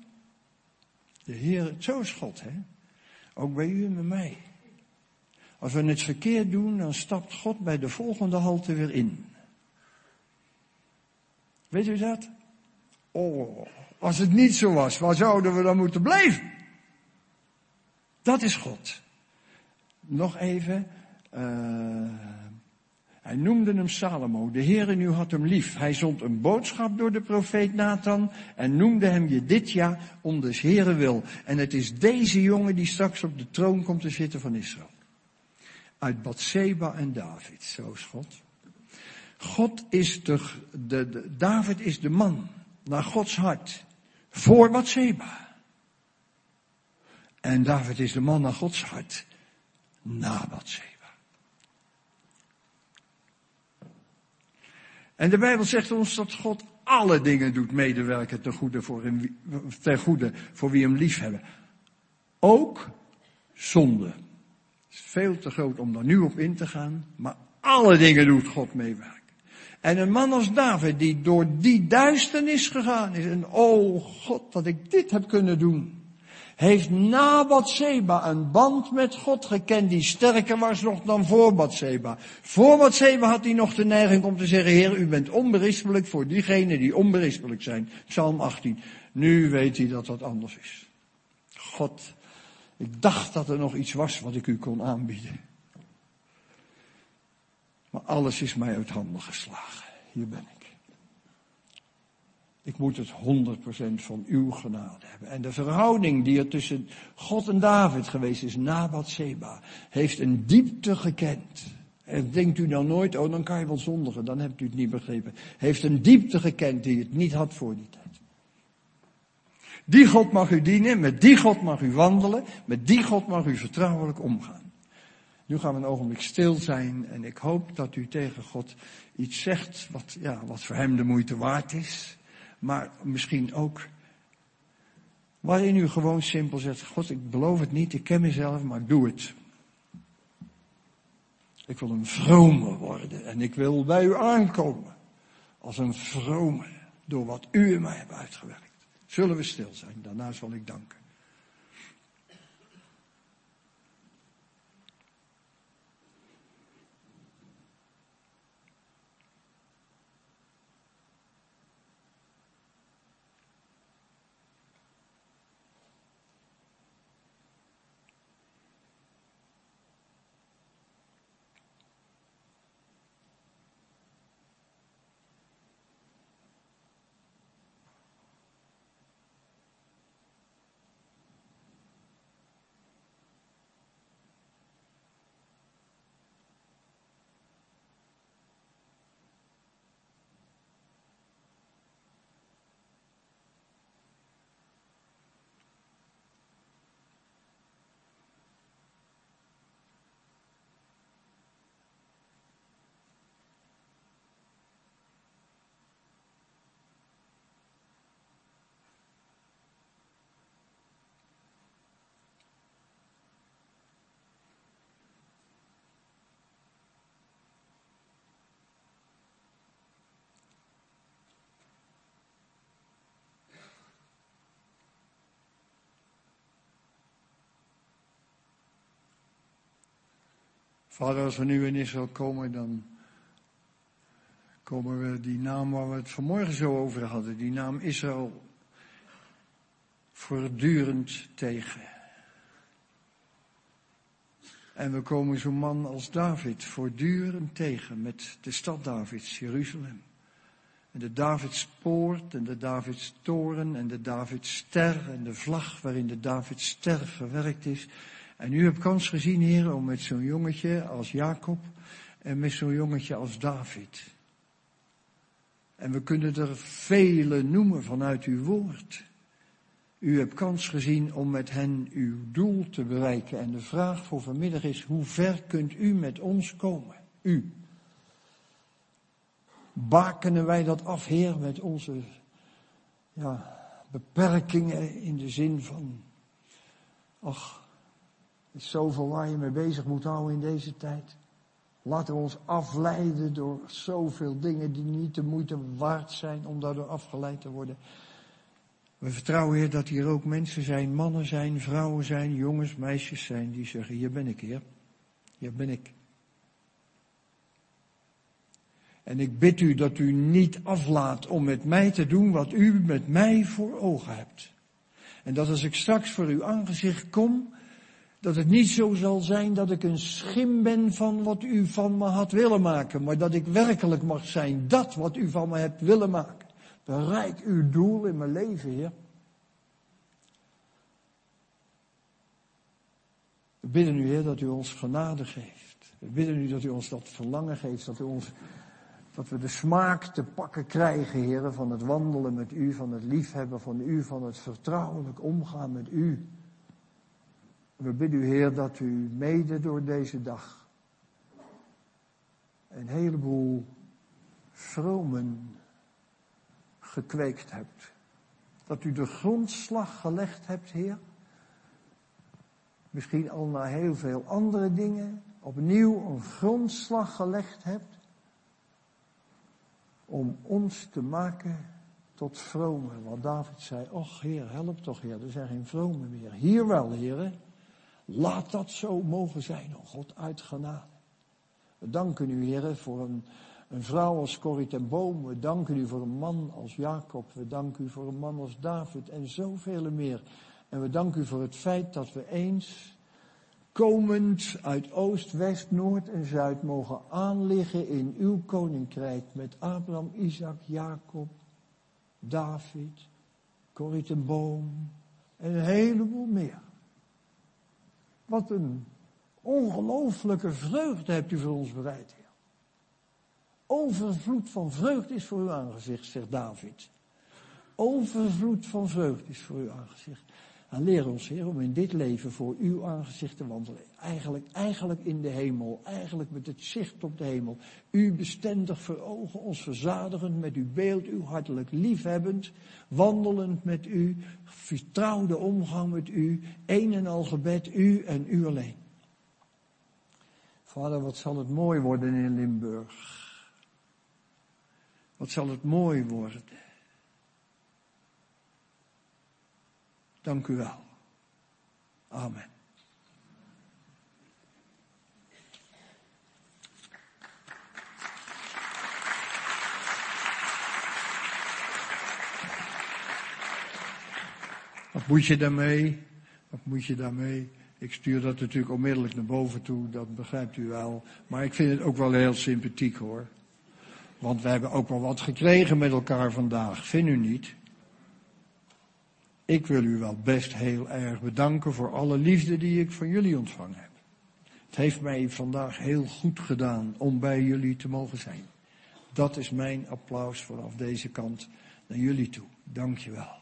De Heer, zo is God, hè? Ook bij u en bij mij. Als we het verkeerd doen, dan stapt God bij de volgende halte weer in. Weet u dat? Oh, als het niet zo was, waar zouden we dan moeten blijven? Dat is God. Nog even, uh, hij noemde hem Salomo. De Heere nu had hem lief. Hij zond een boodschap door de profeet Nathan en noemde hem je dit jaar om des Heere wil. En het is deze jongen die straks op de troon komt te zitten van Israël. Uit Bathseba en David, zo is God. God is de, de, de David is de man naar Gods hart. Voor Bathseba. En David is de man naar Gods hart. Na Bathseba. En de Bijbel zegt ons dat God alle dingen doet medewerken ten goede voor, hem, ten goede voor wie hem lief hebben. Ook zonde. Is veel te groot om daar nu op in te gaan, maar alle dingen doet God meewerken. En een man als David die door die duisternis gegaan is en oh God dat ik dit heb kunnen doen heeft na Bathseba een band met God gekend die sterker was nog dan voor Bathseba. Voor Bathseba had hij nog de neiging om te zeggen, Heer, u bent onberispelijk voor diegenen die onberispelijk zijn. Psalm 18. Nu weet hij dat dat anders is. God, ik dacht dat er nog iets was wat ik u kon aanbieden. Maar alles is mij uit handen geslagen. Hier ben ik. Ik moet het 100% van uw genade hebben. En de verhouding die er tussen God en David geweest is na Bathseba, heeft een diepte gekend. En denkt u dan nooit, oh dan kan je wel zondigen, dan hebt u het niet begrepen. Heeft een diepte gekend die het niet had voor die tijd. Die God mag u dienen, met die God mag u wandelen, met die God mag u vertrouwelijk omgaan. Nu gaan we een ogenblik stil zijn en ik hoop dat u tegen God iets zegt wat, ja, wat voor hem de moeite waard is maar misschien ook waarin u gewoon simpel zegt, God, ik beloof het niet, ik ken mezelf, maar doe het. Ik wil een vrome worden en ik wil bij u aankomen als een vrome door wat u in mij hebt uitgewerkt. Zullen we stil zijn, daarna zal ik danken. Vader, als we nu in Israël komen, dan komen we die naam waar we het vanmorgen zo over hadden, die naam Israël, voortdurend tegen. En we komen zo'n man als David voortdurend tegen met de stad Davids, Jeruzalem. En de Davidspoort en de Davidstoren en de Davidster en de vlag waarin de Davidster verwerkt is. En u hebt kans gezien, Heer, om met zo'n jongetje als Jacob en met zo'n jongetje als David En we kunnen er vele noemen vanuit uw woord. U hebt kans gezien om met hen uw doel te bereiken. En de vraag voor vanmiddag is, hoe ver kunt u met ons komen? U. Bakenen wij dat af, Heer, met onze ja, beperkingen in de zin van, ach, is zoveel waar je mee bezig moet houden in deze tijd. Laten we ons afleiden door zoveel dingen die niet de moeite waard zijn om daardoor afgeleid te worden. We vertrouwen, Heer, dat hier ook mensen zijn, mannen zijn, vrouwen zijn, jongens, meisjes zijn, die zeggen, hier ben ik, Heer. Hier ben ik. En ik bid u dat u niet aflaat om met mij te doen wat u met mij voor ogen hebt. En dat als ik straks voor uw aangezicht kom, dat het niet zo zal zijn dat ik een schim ben van wat u van me had willen maken, maar dat ik werkelijk mag zijn dat wat u van me hebt willen maken. Bereik uw doel in mijn leven, Heer. We bidden u, Heer, dat u ons genade geeft. We bidden u dat u ons dat verlangen geeft, dat u ons dat we de smaak te pakken krijgen, heren, van het wandelen met u, van het liefhebben van u, van het vertrouwelijk omgaan met u. We bidden u, Heer, dat u mede door deze dag een heleboel vromen gekweekt hebt. Dat u de grondslag gelegd hebt, Heer. Misschien al naar heel veel andere dingen opnieuw een grondslag gelegd hebt om ons te maken tot vromen. Want David zei, och Heer, help toch Heer, er zijn geen vromen meer. Hier wel, Heer, laat dat zo mogen zijn, oh God, uit genade. We danken u, Heer, voor een, een vrouw als Corrie ten Boom. We danken u voor een man als Jacob. We danken u voor een man als David en zoveel meer. En we danken u voor het feit dat we eens komend uit oost, west, noord en zuid mogen aanliggen in uw koninkrijk met Abraham, Isaac, Jacob, David, Corrie ten Boom en een heleboel meer. Wat een ongelooflijke vreugde hebt u voor ons bereid, Heer. Overvloed van vreugde is voor uw aangezicht, zegt David. Overvloed van vreugde is voor uw aangezicht. En leer ons, Heer, om in dit leven voor uw aangezicht te wandelen. Eigenlijk, eigenlijk in de hemel, eigenlijk met het zicht op de hemel. U bestendig voor ogen, ons verzadigend met uw beeld, uw hartelijk liefhebbend, wandelend met u, vertrouwde omgang met u, een en al gebed, u en u alleen. Vader, wat zal het mooi worden in Limburg. Wat zal het mooi worden. Dank u wel. Amen. Wat moet je daarmee? Wat moet je daarmee? Ik stuur dat natuurlijk onmiddellijk naar boven toe, dat begrijpt u wel. Maar ik vind het ook wel heel sympathiek hoor. Want we hebben ook wel wat gekregen met elkaar vandaag, vindt u niet? Ik wil u wel best heel erg bedanken voor alle liefde die ik van jullie ontvangen heb. Het heeft mij vandaag heel goed gedaan om bij jullie te mogen zijn. Dat is mijn applaus vanaf deze kant naar jullie toe. Dank je wel.